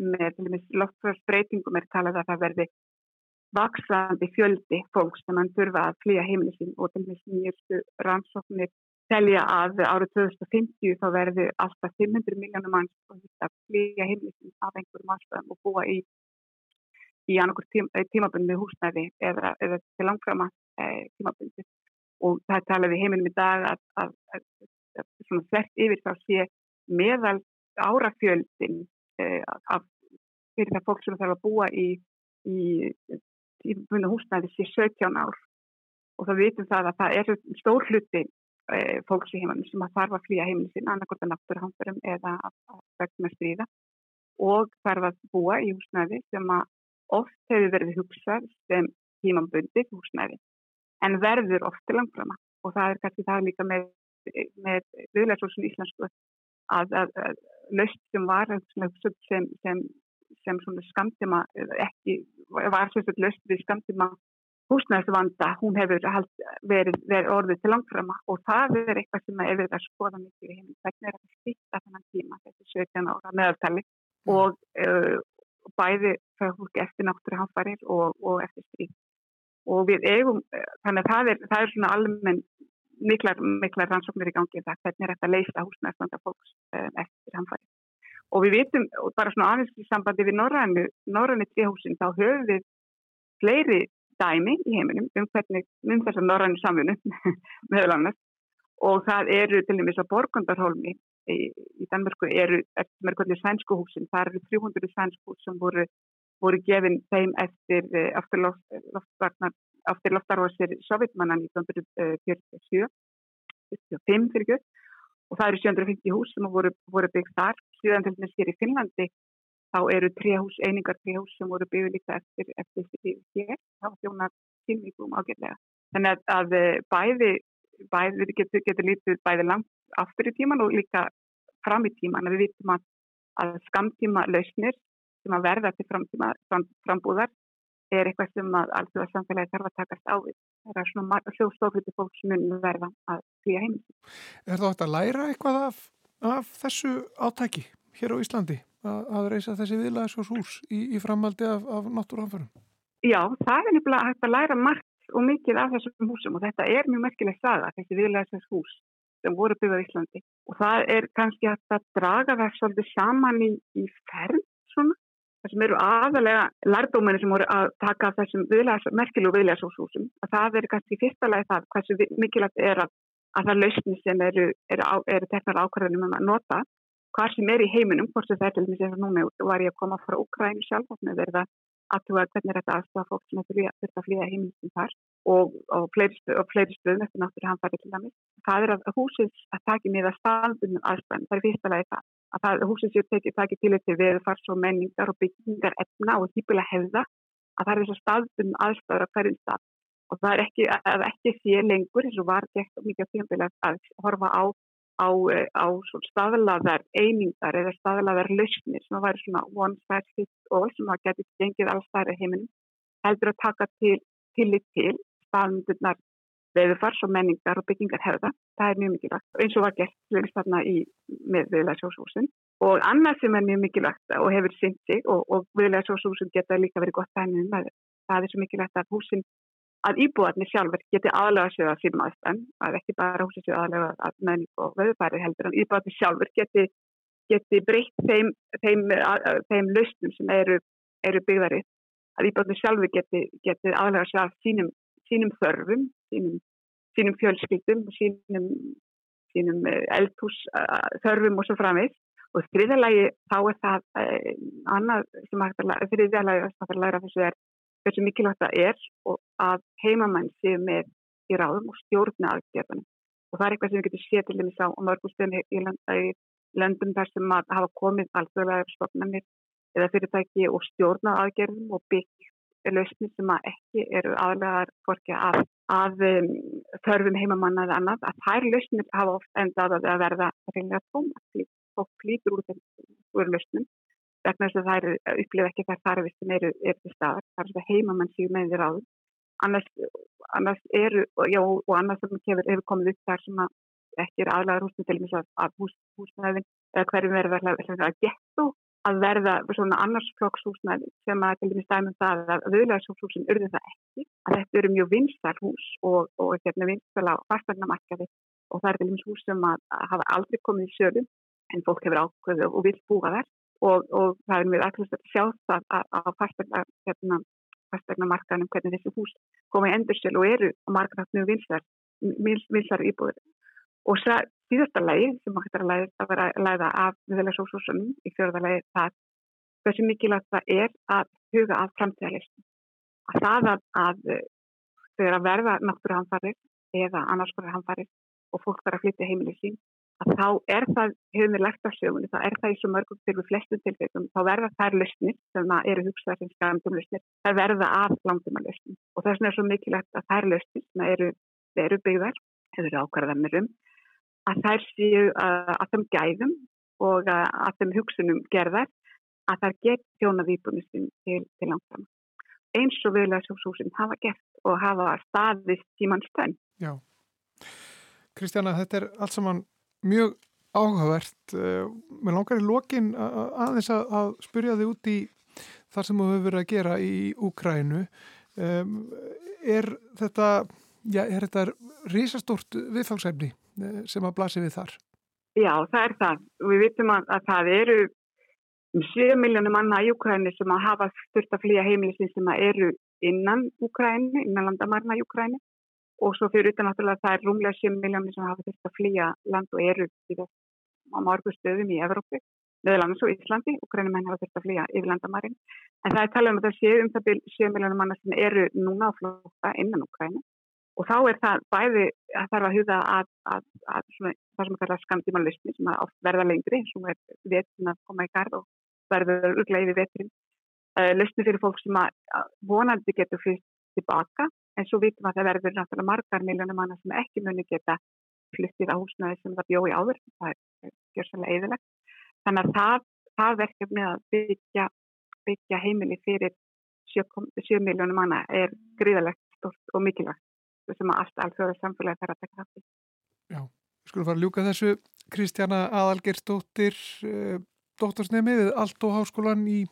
með loftfjörnsbreytingum er talað að það verði vaksandi fjöldi fólks sem mann þurfa að flýja heimili sín og til þess nýjastu rannsóknir telja að árið 2050 þá verði alltaf 500 miljónum mann að flýja heimili sín af einhverjum ástæðum og búa í í annarkur tím, tímabundi húsnæði eða, eða til langframa e, tímabundi og það talaði heiminum í dag að, að, að, að svona þvert yfir þá sé meðal árafjöldin e, af fyrir það fólk sem þarf að búa í, tímabundi húsnæði sé 17 ár. Og það vitum það að það er stór hluti fólks í heiminum sem að þarf að flýja heiminu sín annarkort að náttúrhansarum eða að vegna stríða. Og þarf að búa í húsnæði sem að oft hefur verið hugsað sem tímambundið húsnæði en verður oft til langframa. Og það er kannski það líka með, með viðlæðsósun íslensku að, að, að löst sem var sem, sem, sem skamtima ekki, var sérstaklega löst við skamtima húsnæðisvanda, hún hefur verið, verið orðið til langframa og það er eitthvað sem er verið að skoða mikið í heiminn, hvernig er að stýta þennan tíma þessi 17 ára meðaltali og uh, bæði fólki eftir náttúruhanfarir og, og eftir stríð. Og við eigum, þannig að það er, það er svona almenn miklar, miklar rannsóknir í gangi það hvernig er þetta að leysa húsnæðstanda fólks um, eftir hanfarir. Og við vitum, bara svona aðeins í sambandi við Norrænu, Norrænu tríhúsin, þá höfum við fleiri dæmi í heiminum um hvernig, um þessar Norrænu samfunum meðal annars. Og það eru til dæmis á Borgundarholmi í, í Danmörku eru eftir mörgullir sænsku húsin, það eru 300 sænsku hús sem voru, voru gefin þeim eftir aftur loftarvarsir sovjetmannan 1947 45 fyrir göð og það eru 750 hús sem voru, voru byggt þar. Síðan til að hér í Finnlandi þá eru trehús, einingar trehús sem voru byggðið líka eftir, eftir því hér þá þjónar kynningu ágætlega þannig að, að bæði bæði getur, getur lítið bæði langt aftur í tíman og líka fram í tíman. Við vitum að, að skamtíma lausnir sem að verða til framtíma fram, frambúðar er eitthvað sem að alltaf samfélagi þarf að takast á við. Það er svona hljóðstofluti fólk sem mun verða að flýja heim. Er það átt að læra eitthvað af, af þessu átæki hér á Íslandi að, að reysa þessi viðlæðis hús í, í framaldi af, af náttúrhanförum? Já, það er nefnilega hægt að læra margt og mikið af þessum húsum og þetta er mjög merkilegt saga, þessi viðlæðisins hús sem voru byggðað í Íslandi. Og það er kannski að draga það svolítið saman í, í ferð svona, það sem eru aðalega lærdóminni sem voru að taka þessum viðlæðis, merkilegu viðlæðishúsum að það er kannski fyrsta lagi það hversu mikilvægt er að, að það lausni sem eru, eru, eru teknar ákvarðanum um að nota hvað sem er í heiminum, hvort sem það er til þess að núna var ég að koma frá Ukrænu sjálf og verða aðtúa hvernig þetta aðstofa fólk sem þurft að flýja heimilsum þar og, og fleiri, stöðum eftir náttúrulega hann farið til dæmis. Það er að húsins að taki með að staðbundum aðstæðan, það er fyrsta lagi það, að það, húsins séu tekið taki til þetta veðfars og menningar og byggingar efna og hýpilega hefða, að það er þess að staðbundum aðstæður á hverjum stað og það er ekki, að ekki sé lengur eins og var gett mikið fjömbilega að horfa á á, á staðlaðar einingar eða staðlaðar lausnir sem að væri svona one size fits all sem að geti gengið allstæðri heiminum heldur að taka til tillit til staðmyndunar veðufars og menningar og byggingar hefða. Það er mjög mikilvægt eins og var gert þarna í, með viðlæðsjóshúsin. Og annað sem er mjög mikilvægt og hefur synt sig og, og viðlæðsjóshúsin geta líka verið gott með um það er svo mikilvægt að húsin að íbúarnir sjálfur geti aðlega að síðan aðstæðan, að ekki bara húsin séu aðlega að menning og veðufæri heldur en íbúarnir sjálfur geti, geti breytt þeim, þeim, þeim lausnum sem eru, eru byggðarið að íbúarnir sjálfur geti, geti aðlega að sínum sínum þörfum, sínum, sínum fjölskyldum, sínum, sínum eh, eldhús þörfum og svo framist. Og þriðalagi þá er það eh, annað sem hægt að læra, þriðalagi að læra þessu er hversu mikilvægt það er og að heimamenn séu með í ráðum og stjórna aðgerðunum. Og það er eitthvað sem við getum séð til dæmis á mörgum stöðum í, löndum þar sem að hafa komið alþjóðlega stofnarnir eða fyrirtæki og stjórna aðgerðum og bygg lausnir sem ekki eru aðlegaðar fórkja að, að um, þörfum heimamanna eða annað, að þær lausnir hafa oft endað að verða reynilega tóma. fólk flýtur úr þessum löstum vegna þess að það er upplifa ekki þær þarfistum eru, eru til staðar, það er svona heimamann síðan með því ráðum annars, annars eru, já, og annars sem hefur, hefur komið upp þar sem ekki er aðlæður húsnum til þess að hús, húsnæðin eða hverjum verður að geta að verða svona annars flokks húsnæði sem að til dæmis dæmum það að viðlæðsókshúsin urði það ekki, að þetta eru mjög vinstar hús og, og hérna vinstal á fastannamarkaði og það er til dæmis hús sem að, að hafa aldrei komið í sjölu en fólk hefur ákveðu og vil búa þær og, og það er mjög aðkvæmst að sjá það á fastanna hérna, fastegnamarkanum hvernig þessi hús koma í endursel og eru á markanat mjög vinsar, vinsar íbúður. Og síðasta lægi sem maður hættar að læða, að vera að læða af viðlæðsókshúsunum í fjörðarlægi það hversu mikilvægt það er að huga af framtíðarleysinu. Að það að, að þegar að verða náttúruhanfarir eða annars konar hanfarir og fólk þarf að flytja heimilið sín að þá er það, hefur mér lagt á sjögunni, þá er það í svo mörgum við flestum tilfellum, þá verða þær lausnir sem eru hugsaðar sem skæmdum lausnir, þær verða af langtum að lausnir og þess vegna er svo mikilvægt að þær lausnir sem eru, eru byggðar, hefur ákvarðanir um, að þær séu að, þeim gæðum og að, þeim hugsunum gerðar að þær get þjóna výbúnistin til, til langtum. Eins og viðlega svo svo sem hafa gert og hafa staðist tímann stönn. Já. Kristjana, þetta er allt saman mjög áhugavert. Eh, Mér langar í lokin aðeins að spyrja þig út í það sem þú hefur verið að gera í Úkrænu. Er þetta, já, er þetta risastórt viðfangsefni eh, sem að blasi við þar? Já, það er það. Við vitum að, að það eru um 7 miljónum manna í Úkrænu sem að hafa stört að flýja heimilisinn sem að eru innan Úkrænu, innan landamarna í Úkrænu og svo fyrir utan náttúrulega það er rúmlega 7 miljónir sem hafa þurft að flýja land og eru á margur stöðum í Evrópi, meðal annars og Íslandi. Og grænumenn hafa þurft að flýja yfir landamarinn en það er talað um að það séu um það byrj 7 miljónir manna sem eru núna á flóta innan Úkrænu og þá er það bæði að þarf að huga að, að, að svona, það sem að kalla skamtímanlistni sem að verða lengri sem er vetin að koma í garð og verður örglega yfir veturinn. Uh, listni fyrir fólk sem að vonandi getur fyrst tilbaka en svo vitum að það verður náttúrulega margar miljónum manna sem ekki muni geta flyttið á húsnaði sem það bjóði áður. Það er gjörsalega eðilegt þannig að það, það verkefni að byggja, byggja heimili fyrir 7 miljónum manna er gríðalegt stort og mikilvægt sem allt alþjóða samfélagi þarf að taka kraft í. Já, skulum fara að ljúka þessu. Kristjana Adalgersdóttir eh, dóttorsnemi við Alto Háskólan í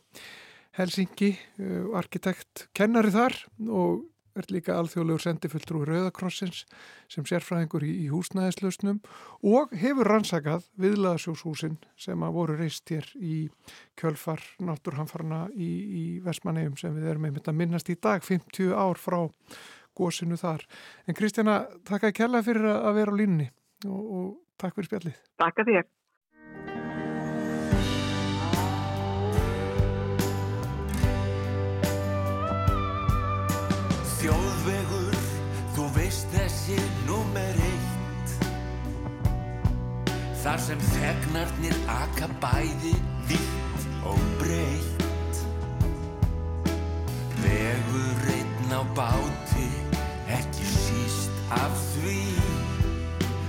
Helsingi, eh, arkitekt kennari þar og er líka alþjóðlegur sendifulltrú Rauðakrossins sem sérfræðingur í, í húsnæðislausnum og hefur rannsakað viðlaðsjóshúsin sem að voru reist hér í kjölfar náttúrhanfarna í, í Vestmannegjum sem við erum einmitt að minnast í dag 50 ár frá gósinu þar. En Kristjana, takk að kella fyrir að vera á línni og, og takk fyrir spjallið. Takk að þér. Þar sem þegnarnir aka bæði vitt og breytt Vegur einn á báti, ekki síst af því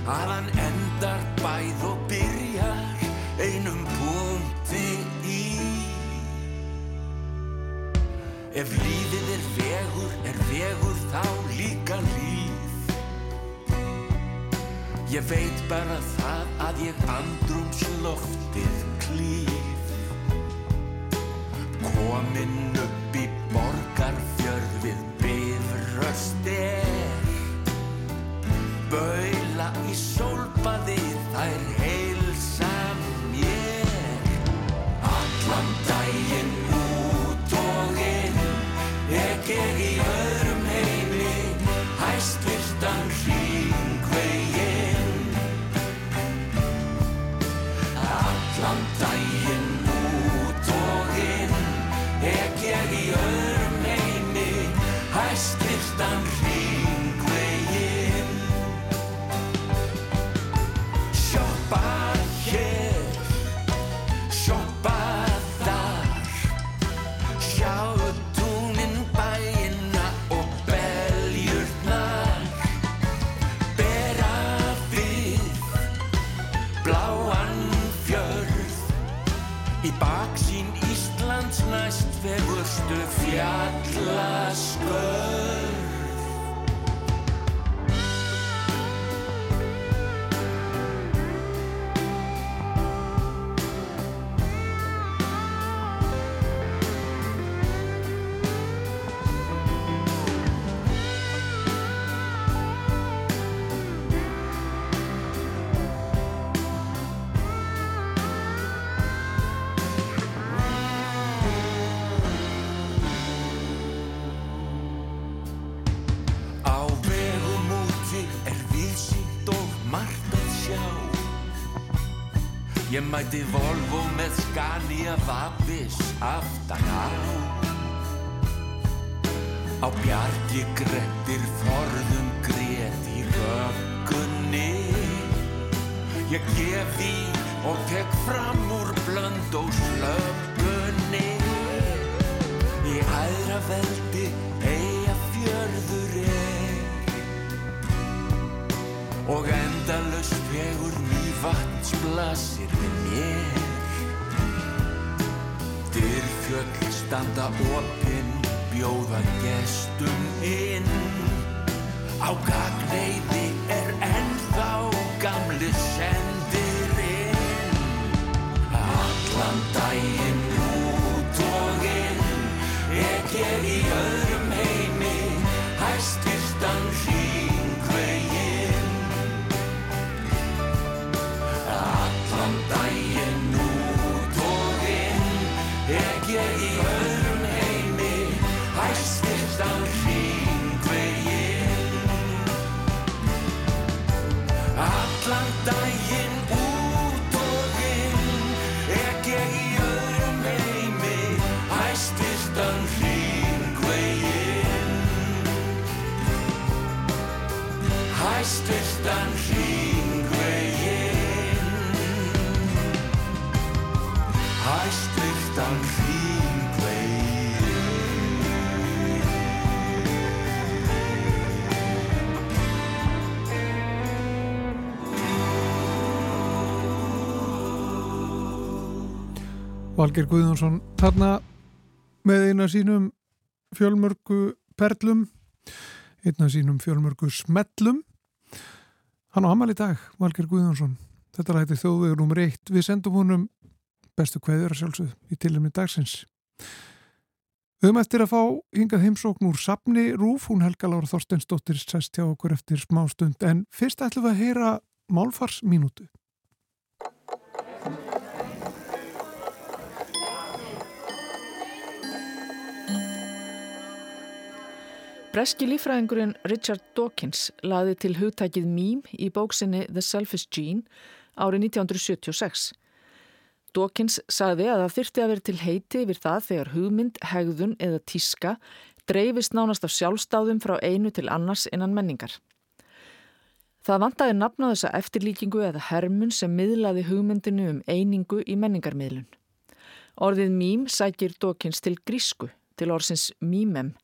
Að hann endar bæð og byrjar einum punkti í. Ef lífið er vegur, er vegur þá líka líf Ég veit bara það að ég andrumsloftið klíf. Kominn upp í borgarfjörð good. Ég mæti Volvo með Scania Vabis aftan á Á bjargi grettir forðum grét í röggunni Ég gef í og tek fram úr blönd og slöggunni Í æðra veldi eiga fjörður er. Og endalust fegur mývatns blasir við mér. Dyrfjöll standa opinn, bjóða gestum inn. Á gagneiði er ennþá gamli sendirinn Allan daginn Valger Guðjónsson þarna með eina sínum fjölmörgu perlum einna sínum fjölmörgu smellum. Hann á Hamal í dag Valger Guðjónsson. Þetta rætti þjóðvegur nummer eitt. Við sendum honum bestu kveður að sjálfsögð í tilumni dagsins. Við höfum eftir að fá hingað heimsókn úr Sapni Rúf, hún Helga Lára Þorsteinsdóttir sest hjá okkur eftir smá stund en fyrst ætlum við að heyra málfarsmínútu Breski lífræðingurinn Richard Dawkins laði til hugtækið mím í bóksinni The Selfish Gene árið 1976. Dawkins sagði að það þyrti að vera til heiti yfir það þegar hugmynd, hegðun eða tíska dreifist nánast af sjálfstáðum frá einu til annars innan menningar. Það vantaði nafn á þessa eftirlíkingu eða hermun sem miðlaði hugmyndinu um einingu í menningarmiðlun. Orðið mím sækir Dawkins til grísku, til orðsins mímem,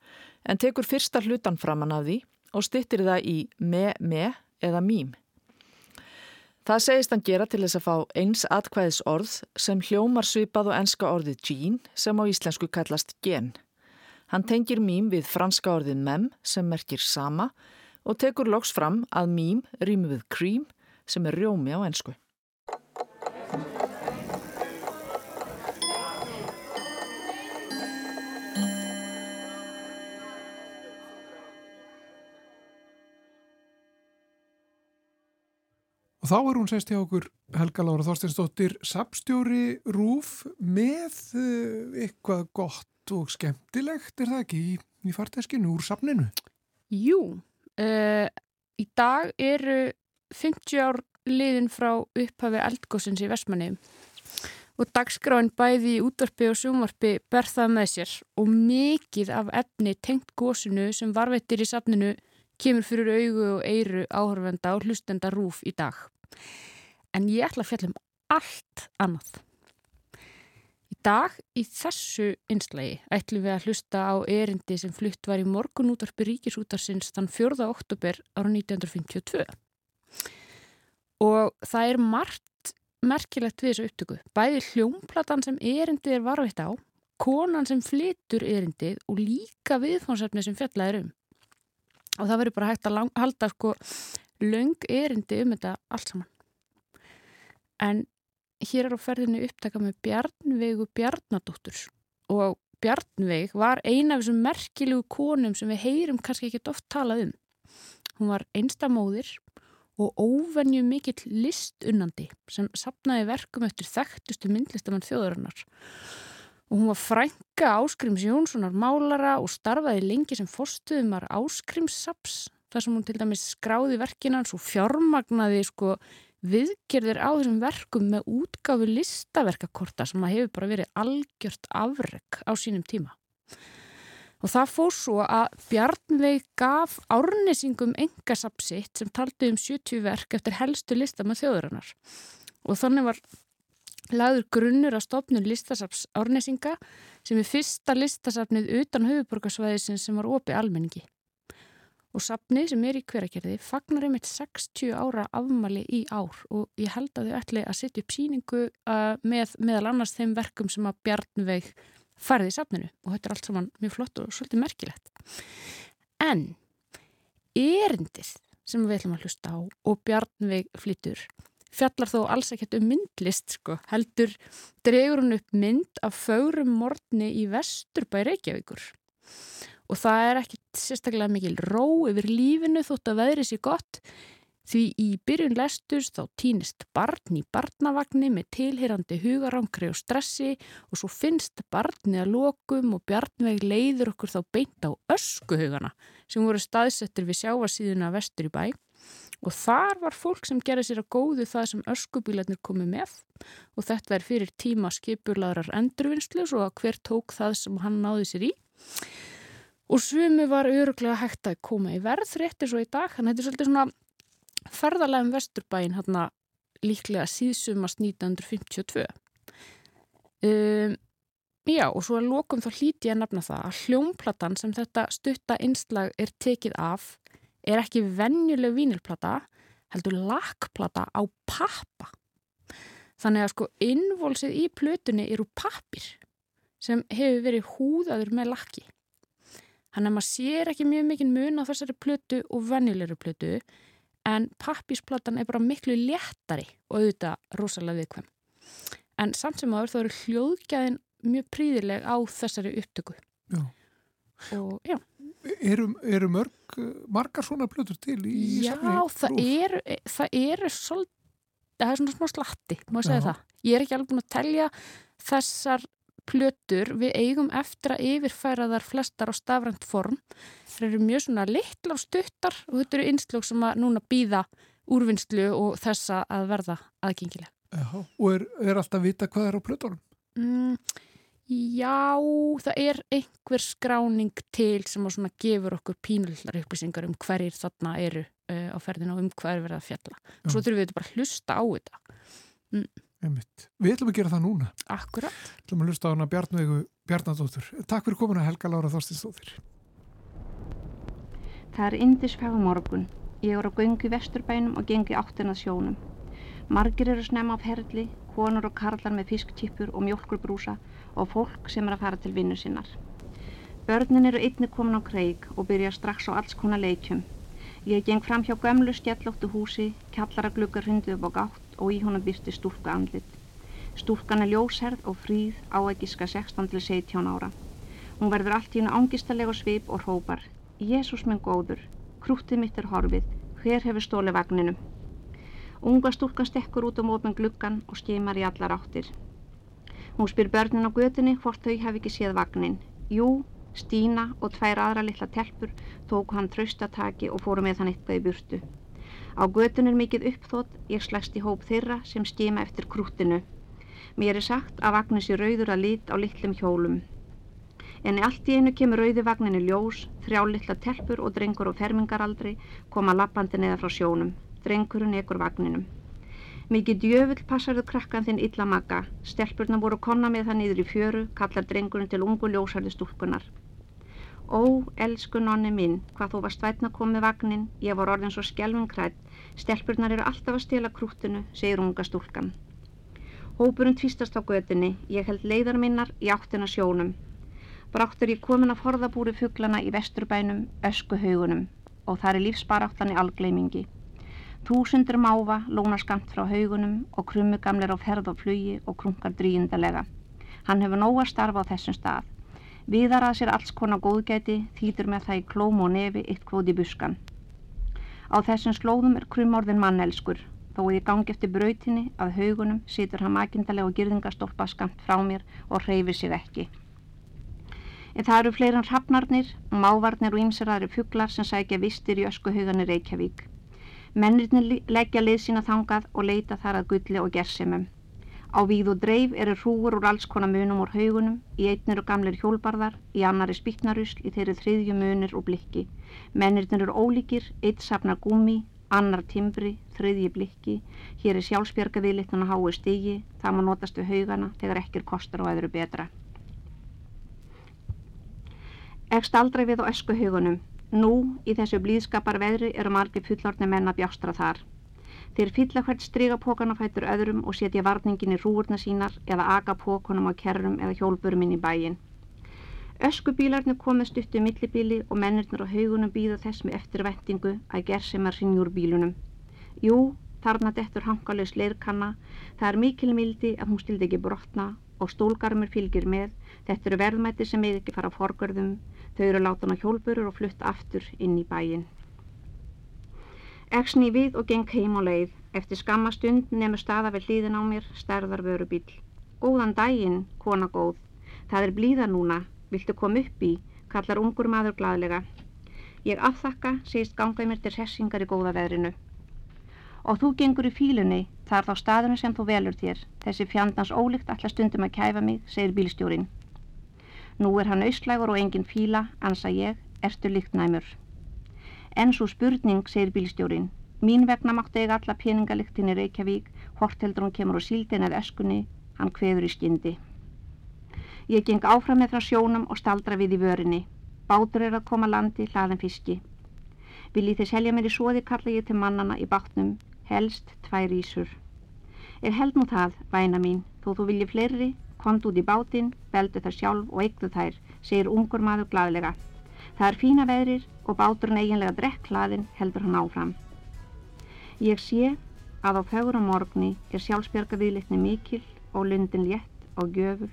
en tekur fyrsta hlutan framann af því og styttir það í me-me eða mím. Það segist hann gera til þess að fá eins atkvæðis orð sem hljómar svipað og enska orðið gene sem á íslensku kallast gen. Hann tengir mím við franska orðið mem sem merkir sama og tekur loks fram að mím rými við cream sem er rjómi á ensku. Og þá er hún sest hjá okkur Helga Lára Þorsteinsdóttir, sapstjóri Rúf með uh, eitthvað gott og skemmtilegt, er það ekki, í, í farteskinu úr sapninu? Jú, uh, í dag eru 50 ár liðin frá upphafi eldgóðsins í Vestmanni og dagskráin bæði í útvarpi og sjónvarpi ber það með sér og mikið af efni tengt góðsinu sem varvettir í safninu kemur fyrir augu og eiru áhörvenda og hlustenda rúf í dag. En ég ætla að fjalla um allt annað. Í dag, í þessu einslægi, ætlum við að hlusta á erindi sem flutt var í morgunútarpi ríkisútarsins þann 4. oktober ára 1952. Og það er margt merkilegt við þessu upptöku. Bæði hljómplatan sem erindið er varveitt á konan sem flytur erindið og líka viðfónsefni sem fjallaður um. Og það verður bara hægt að lang, halda sko löng erindi um þetta allt saman. En hér er á ferðinu upptaka með Bjarnveigu Bjarnadóttur og Bjarnveig var eina af þessum merkilegu konum sem við heyrum kannski ekki oft talað um. Hún var einstamóðir og óvenju mikill listunnandi sem sapnaði verkum eftir þekktustu myndlistamann þjóðurinnar. Og hún var frænka Áskrims Jónssonar málara og starfaði lengi sem fórstuðumar Áskrimssaps þar sem hún til dæmis skráði verkinans og fjármagnaði sko viðgerðir á þessum verkum með útgáfu listaverkakorta sem að hefur bara verið algjört afreg á sínum tíma. Og það fór svo að Bjarnveig gaf árnesingum engasapsitt sem taldi um 70 verk eftir helstu lista með þjóðurinnar. Og þannig var lagður grunnur að stopnum listasaps árnesinga sem er fyrsta listasapnið utan höfuborgarsvæðisins sem var opið almenningi. Og sapni sem er í hverakerði fagnar einmitt 60 ára afmali í ár og ég held að þau ætli að setja upp síningu uh, með meðal annars þeim verkum sem að Bjarnveig farið í sapninu og þetta er allt saman mjög flott og svolítið merkilegt. En erindið sem við ætlum að hlusta á og Bjarnveig flytur fjallar þó alls ekkert um myndlist sko, heldur dregur hún upp mynd af fögrum morgni í vesturbæ Reykjavíkur og það er ekkert sérstaklega mikil ró yfir lífinu þótt að veðri sér gott. Því í byrjun lesturs þá týnist barn í barnavagni með tilherandi hugarangri og stressi og svo finnst barni að lokum og bjarnveg leiður okkur þá beint á öskuhugana sem voru staðsettir við sjávarsíðuna vestur í bæ. Og þar var fólk sem gerði sér að góðu það sem öskubílarnir komið með. Og þetta er fyrir tíma skipurlaðrar endurvinnslu svo að hver tók það sem hann náði sér í. Og svömu var öruglega hægt að koma í verð réttir svo í dag, þannig að þetta er svolítið svona ferðarlega um Vesturbæin hérna líklega síðsumast 1952 um, Já og svo að lokum þá hlíti ég að nefna það að hljómplatan sem þetta stutta einslag er tekið af er ekki venjuleg vínilplata heldur lakplata á pappa. Þannig að sko innvolsið í plötunni eru pappir sem hefur verið húðaður með lakki þannig að maður sér ekki mjög mikið mun á þessari plötu og venjulegri plötu en pappisplatan er bara miklu léttari og auðvitað rosalega viðkvæm. En samt sem aður þá eru hljóðgæðin mjög príðileg á þessari upptöku. Já. Og já. Eru, eru mörg, margar svona plötur til í, í já, safni? Já, það eru, eru svolítið, það er svona smá slatti, má ég segja það. Ég er ekki alveg búin að telja þessar plötur við eigum eftir að yfirfæra þar flestar á stafrænt form. Það eru mjög svona litla og stuttar og þetta eru innslög sem að núna býða úrvinnslu og þessa að verða aðgengilega. Já, og er, er alltaf vita hvað er á plötunum? Mm, já, það er einhver skráning til sem að svona gefur okkur pínullar upplýsingar um hverjir þarna eru uh, á ferðinu og um hverjir verða að fjalla. Svo þurfum við bara að hlusta á þetta. Mm. Einmitt. Við ætlum að gera það núna. Akkurat. Við ætlum að hlusta á hana Bjarnveigu Bjarnadóttur. Takk fyrir komuna Helga Lára Þorstinsdóttir. Það er indisfægu morgun. Ég er á göngu í vesturbænum og gengi áttin að sjónum. Margir eru snemma á ferli, konur og karlar með fisktýpur og mjölkurbrúsa og fólk sem er að fara til vinnu sinnar. Börnin eru einni komin á kreig og byrja strax á alls konar leikjum. Ég geng fram hjá gömlu skellóttu húsi, kjallara gluggar hundu upp á gátt og í honum byrti stúlka andlit. Stúlkan er ljósherð og fríð á að gíska 16-17 ára. Hún verður allt í hennu ángistalega svip og hrópar Jésús minn góður, krútið mitt er horfið, hver hefur stóli vagninu? Unga stúlkan stekkur út á um mótmenn gluggan og skimar í allar áttir. Hún spyr börnin á götunni hvort þau hef ekki séð vagnin. Jú, Stína og tvær aðra litla telpur tóku hann traustataki og fóru með hann eitthvað í burtu. Á götun er mikið uppþótt, ég slæst í hóp þeirra sem skima eftir krúttinu. Mér er sagt að vagnin sé rauður að lit á litlum hjólum. En allt í einu kemur rauði vagninni ljós, þrjá litla telpur og drengur og fermingaraldri koma lappandi neða frá sjónum. Drengurinn ekur vagninum. Mikið djöfull passaðu krakkan þinn illa magga. Stelpurna voru konna með það niður í fjöru, kallar drengurinn til ungu ljósarði stúlkunar. Ó, elsku nonni minn, hvað þú varst vætna komið vagnin, ég var orðin svo skjelvin krætt, stelpurnar eru alltaf að stela krúttinu, segir unga stúlkan. Hópurinn tvistast á gödunni, ég held leiðar minnar í áttina sjónum. Bráttur ég komin að forðabúri fugglana í vesturbænum, öskuhaugunum og þar er lífsbaráttan í algleimingi. Þúsundur máfa lóna skamt frá haugunum og krummugamlir á ferð og flugi og krunkar drýjindalega. Hann hefur nóga starfa á þessum stað. Viðar að sér alls konar góðgæti þýtur með það í klóm og nefi eitt kvóti buskan. Á þessum slóðum er krumorðin mannelskur. Þó ég gangi eftir brautinni að haugunum situr hann makindalega og girðingastólpa skamt frá mér og hreyfir sig ekki. En það eru fleiran hafnarnir, mávarnir og ýmseraðri fugglar sem sækja vistir í öskuhugan í Reykjavík. Mennirni leggja leið sína þangað og leita þar að gulli og gersemum. Á víð og dreif eru hrúur úr alls konar munum úr haugunum, í einnir og gamlir hjólbarðar, í annari spýtnarusl, í þeirri þriðju munir og blikki. Mennirnir eru ólíkir, eitt safnar gumi, annar timbri, þriðji blikki, hér er sjálfsbjörgaviðlittun að hái stigi, það má notast við haugana þegar ekkir kostar og öðru betra. Ekst aldrei við á eskuhaugunum. Nú, í þessu blíðskapar veðri, eru margir fullorðni menna bjástra þar. Þeir fylla hvert strigapókan á fættur öðrum og setja varningin í rúurna sínar eða aga pókunum á kerrum eða hjólburum inn í bæin. Öskubílarnir komið stuttu millibíli og mennirnir á haugunum býða þess með eftirvendingu að gerðsema rinjur bílunum. Jú, þarna dettur hankalauðs leirkanna, það er mikil mildi að hún stildi ekki brotna og stólgarmur fylgir með, þetta eru verðmætti sem eða ekki fara á forgörðum, þau eru látan á hjólburur og flutt aftur inn í bæin. Eksni við og geng heim á leið. Eftir skamma stund nefnur staða við hlýðin á mér, stærðar vörubíl. Góðan daginn, kona góð. Það er blíða núna. Viltu koma upp í? Kallar ungur maður gladlega. Ég afþakka, segist gangaði mér til hessingar í góða veðrinu. Og þú gengur í fílunni, þar þá staðinu sem þú velur þér. Þessi fjandans ólíkt allar stundum að kæfa mig, segir bílstjórin. Nú er hann auslægur og engin fíla, ansa ég, ertu líkt næmur. En svo spurning, segir bílstjórin. Mín vegna máttu ég alla peningaliktin í Reykjavík, hort heldur hún kemur á síldin eða öskunni, hann kveður í skyndi. Ég geng áfram með frá sjónum og staldra við í vörinni. Bátur er að koma landi, hlaðan fiski. Viljið þið selja mér í svoði kalla ég til mannana í bátnum, helst tvær ísur. Er held nú það, væna mín, þó þú viljið fleiri, kont út í bátinn, beldu þær sjálf og eigðu þær, segir ungur maður gladlega. Það er fína veðrir og báturinn eiginlega drekk hlaðin heldur hann áfram. Ég sé að á fögurum morgni er sjálfsbjörga viðlitni mikil og lundin létt og gjöful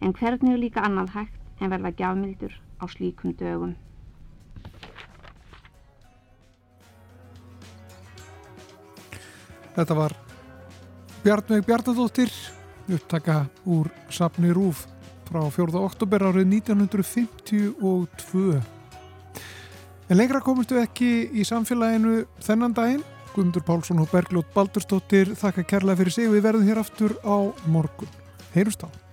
en hvernig er líka annað hægt en verða gjafmildur á slíkum dögum. Þetta var Bjarnveig Bjarnadóttir upptaka úr Sapni Rúf frá 4. oktober árið 1952 En lengra komumstu ekki í samfélaginu þennan daginn. Guðmundur Pálsson og Bergljótt Baldurstóttir þakka kærlega fyrir sig við verðum hér aftur á morgun. Heyrumst á.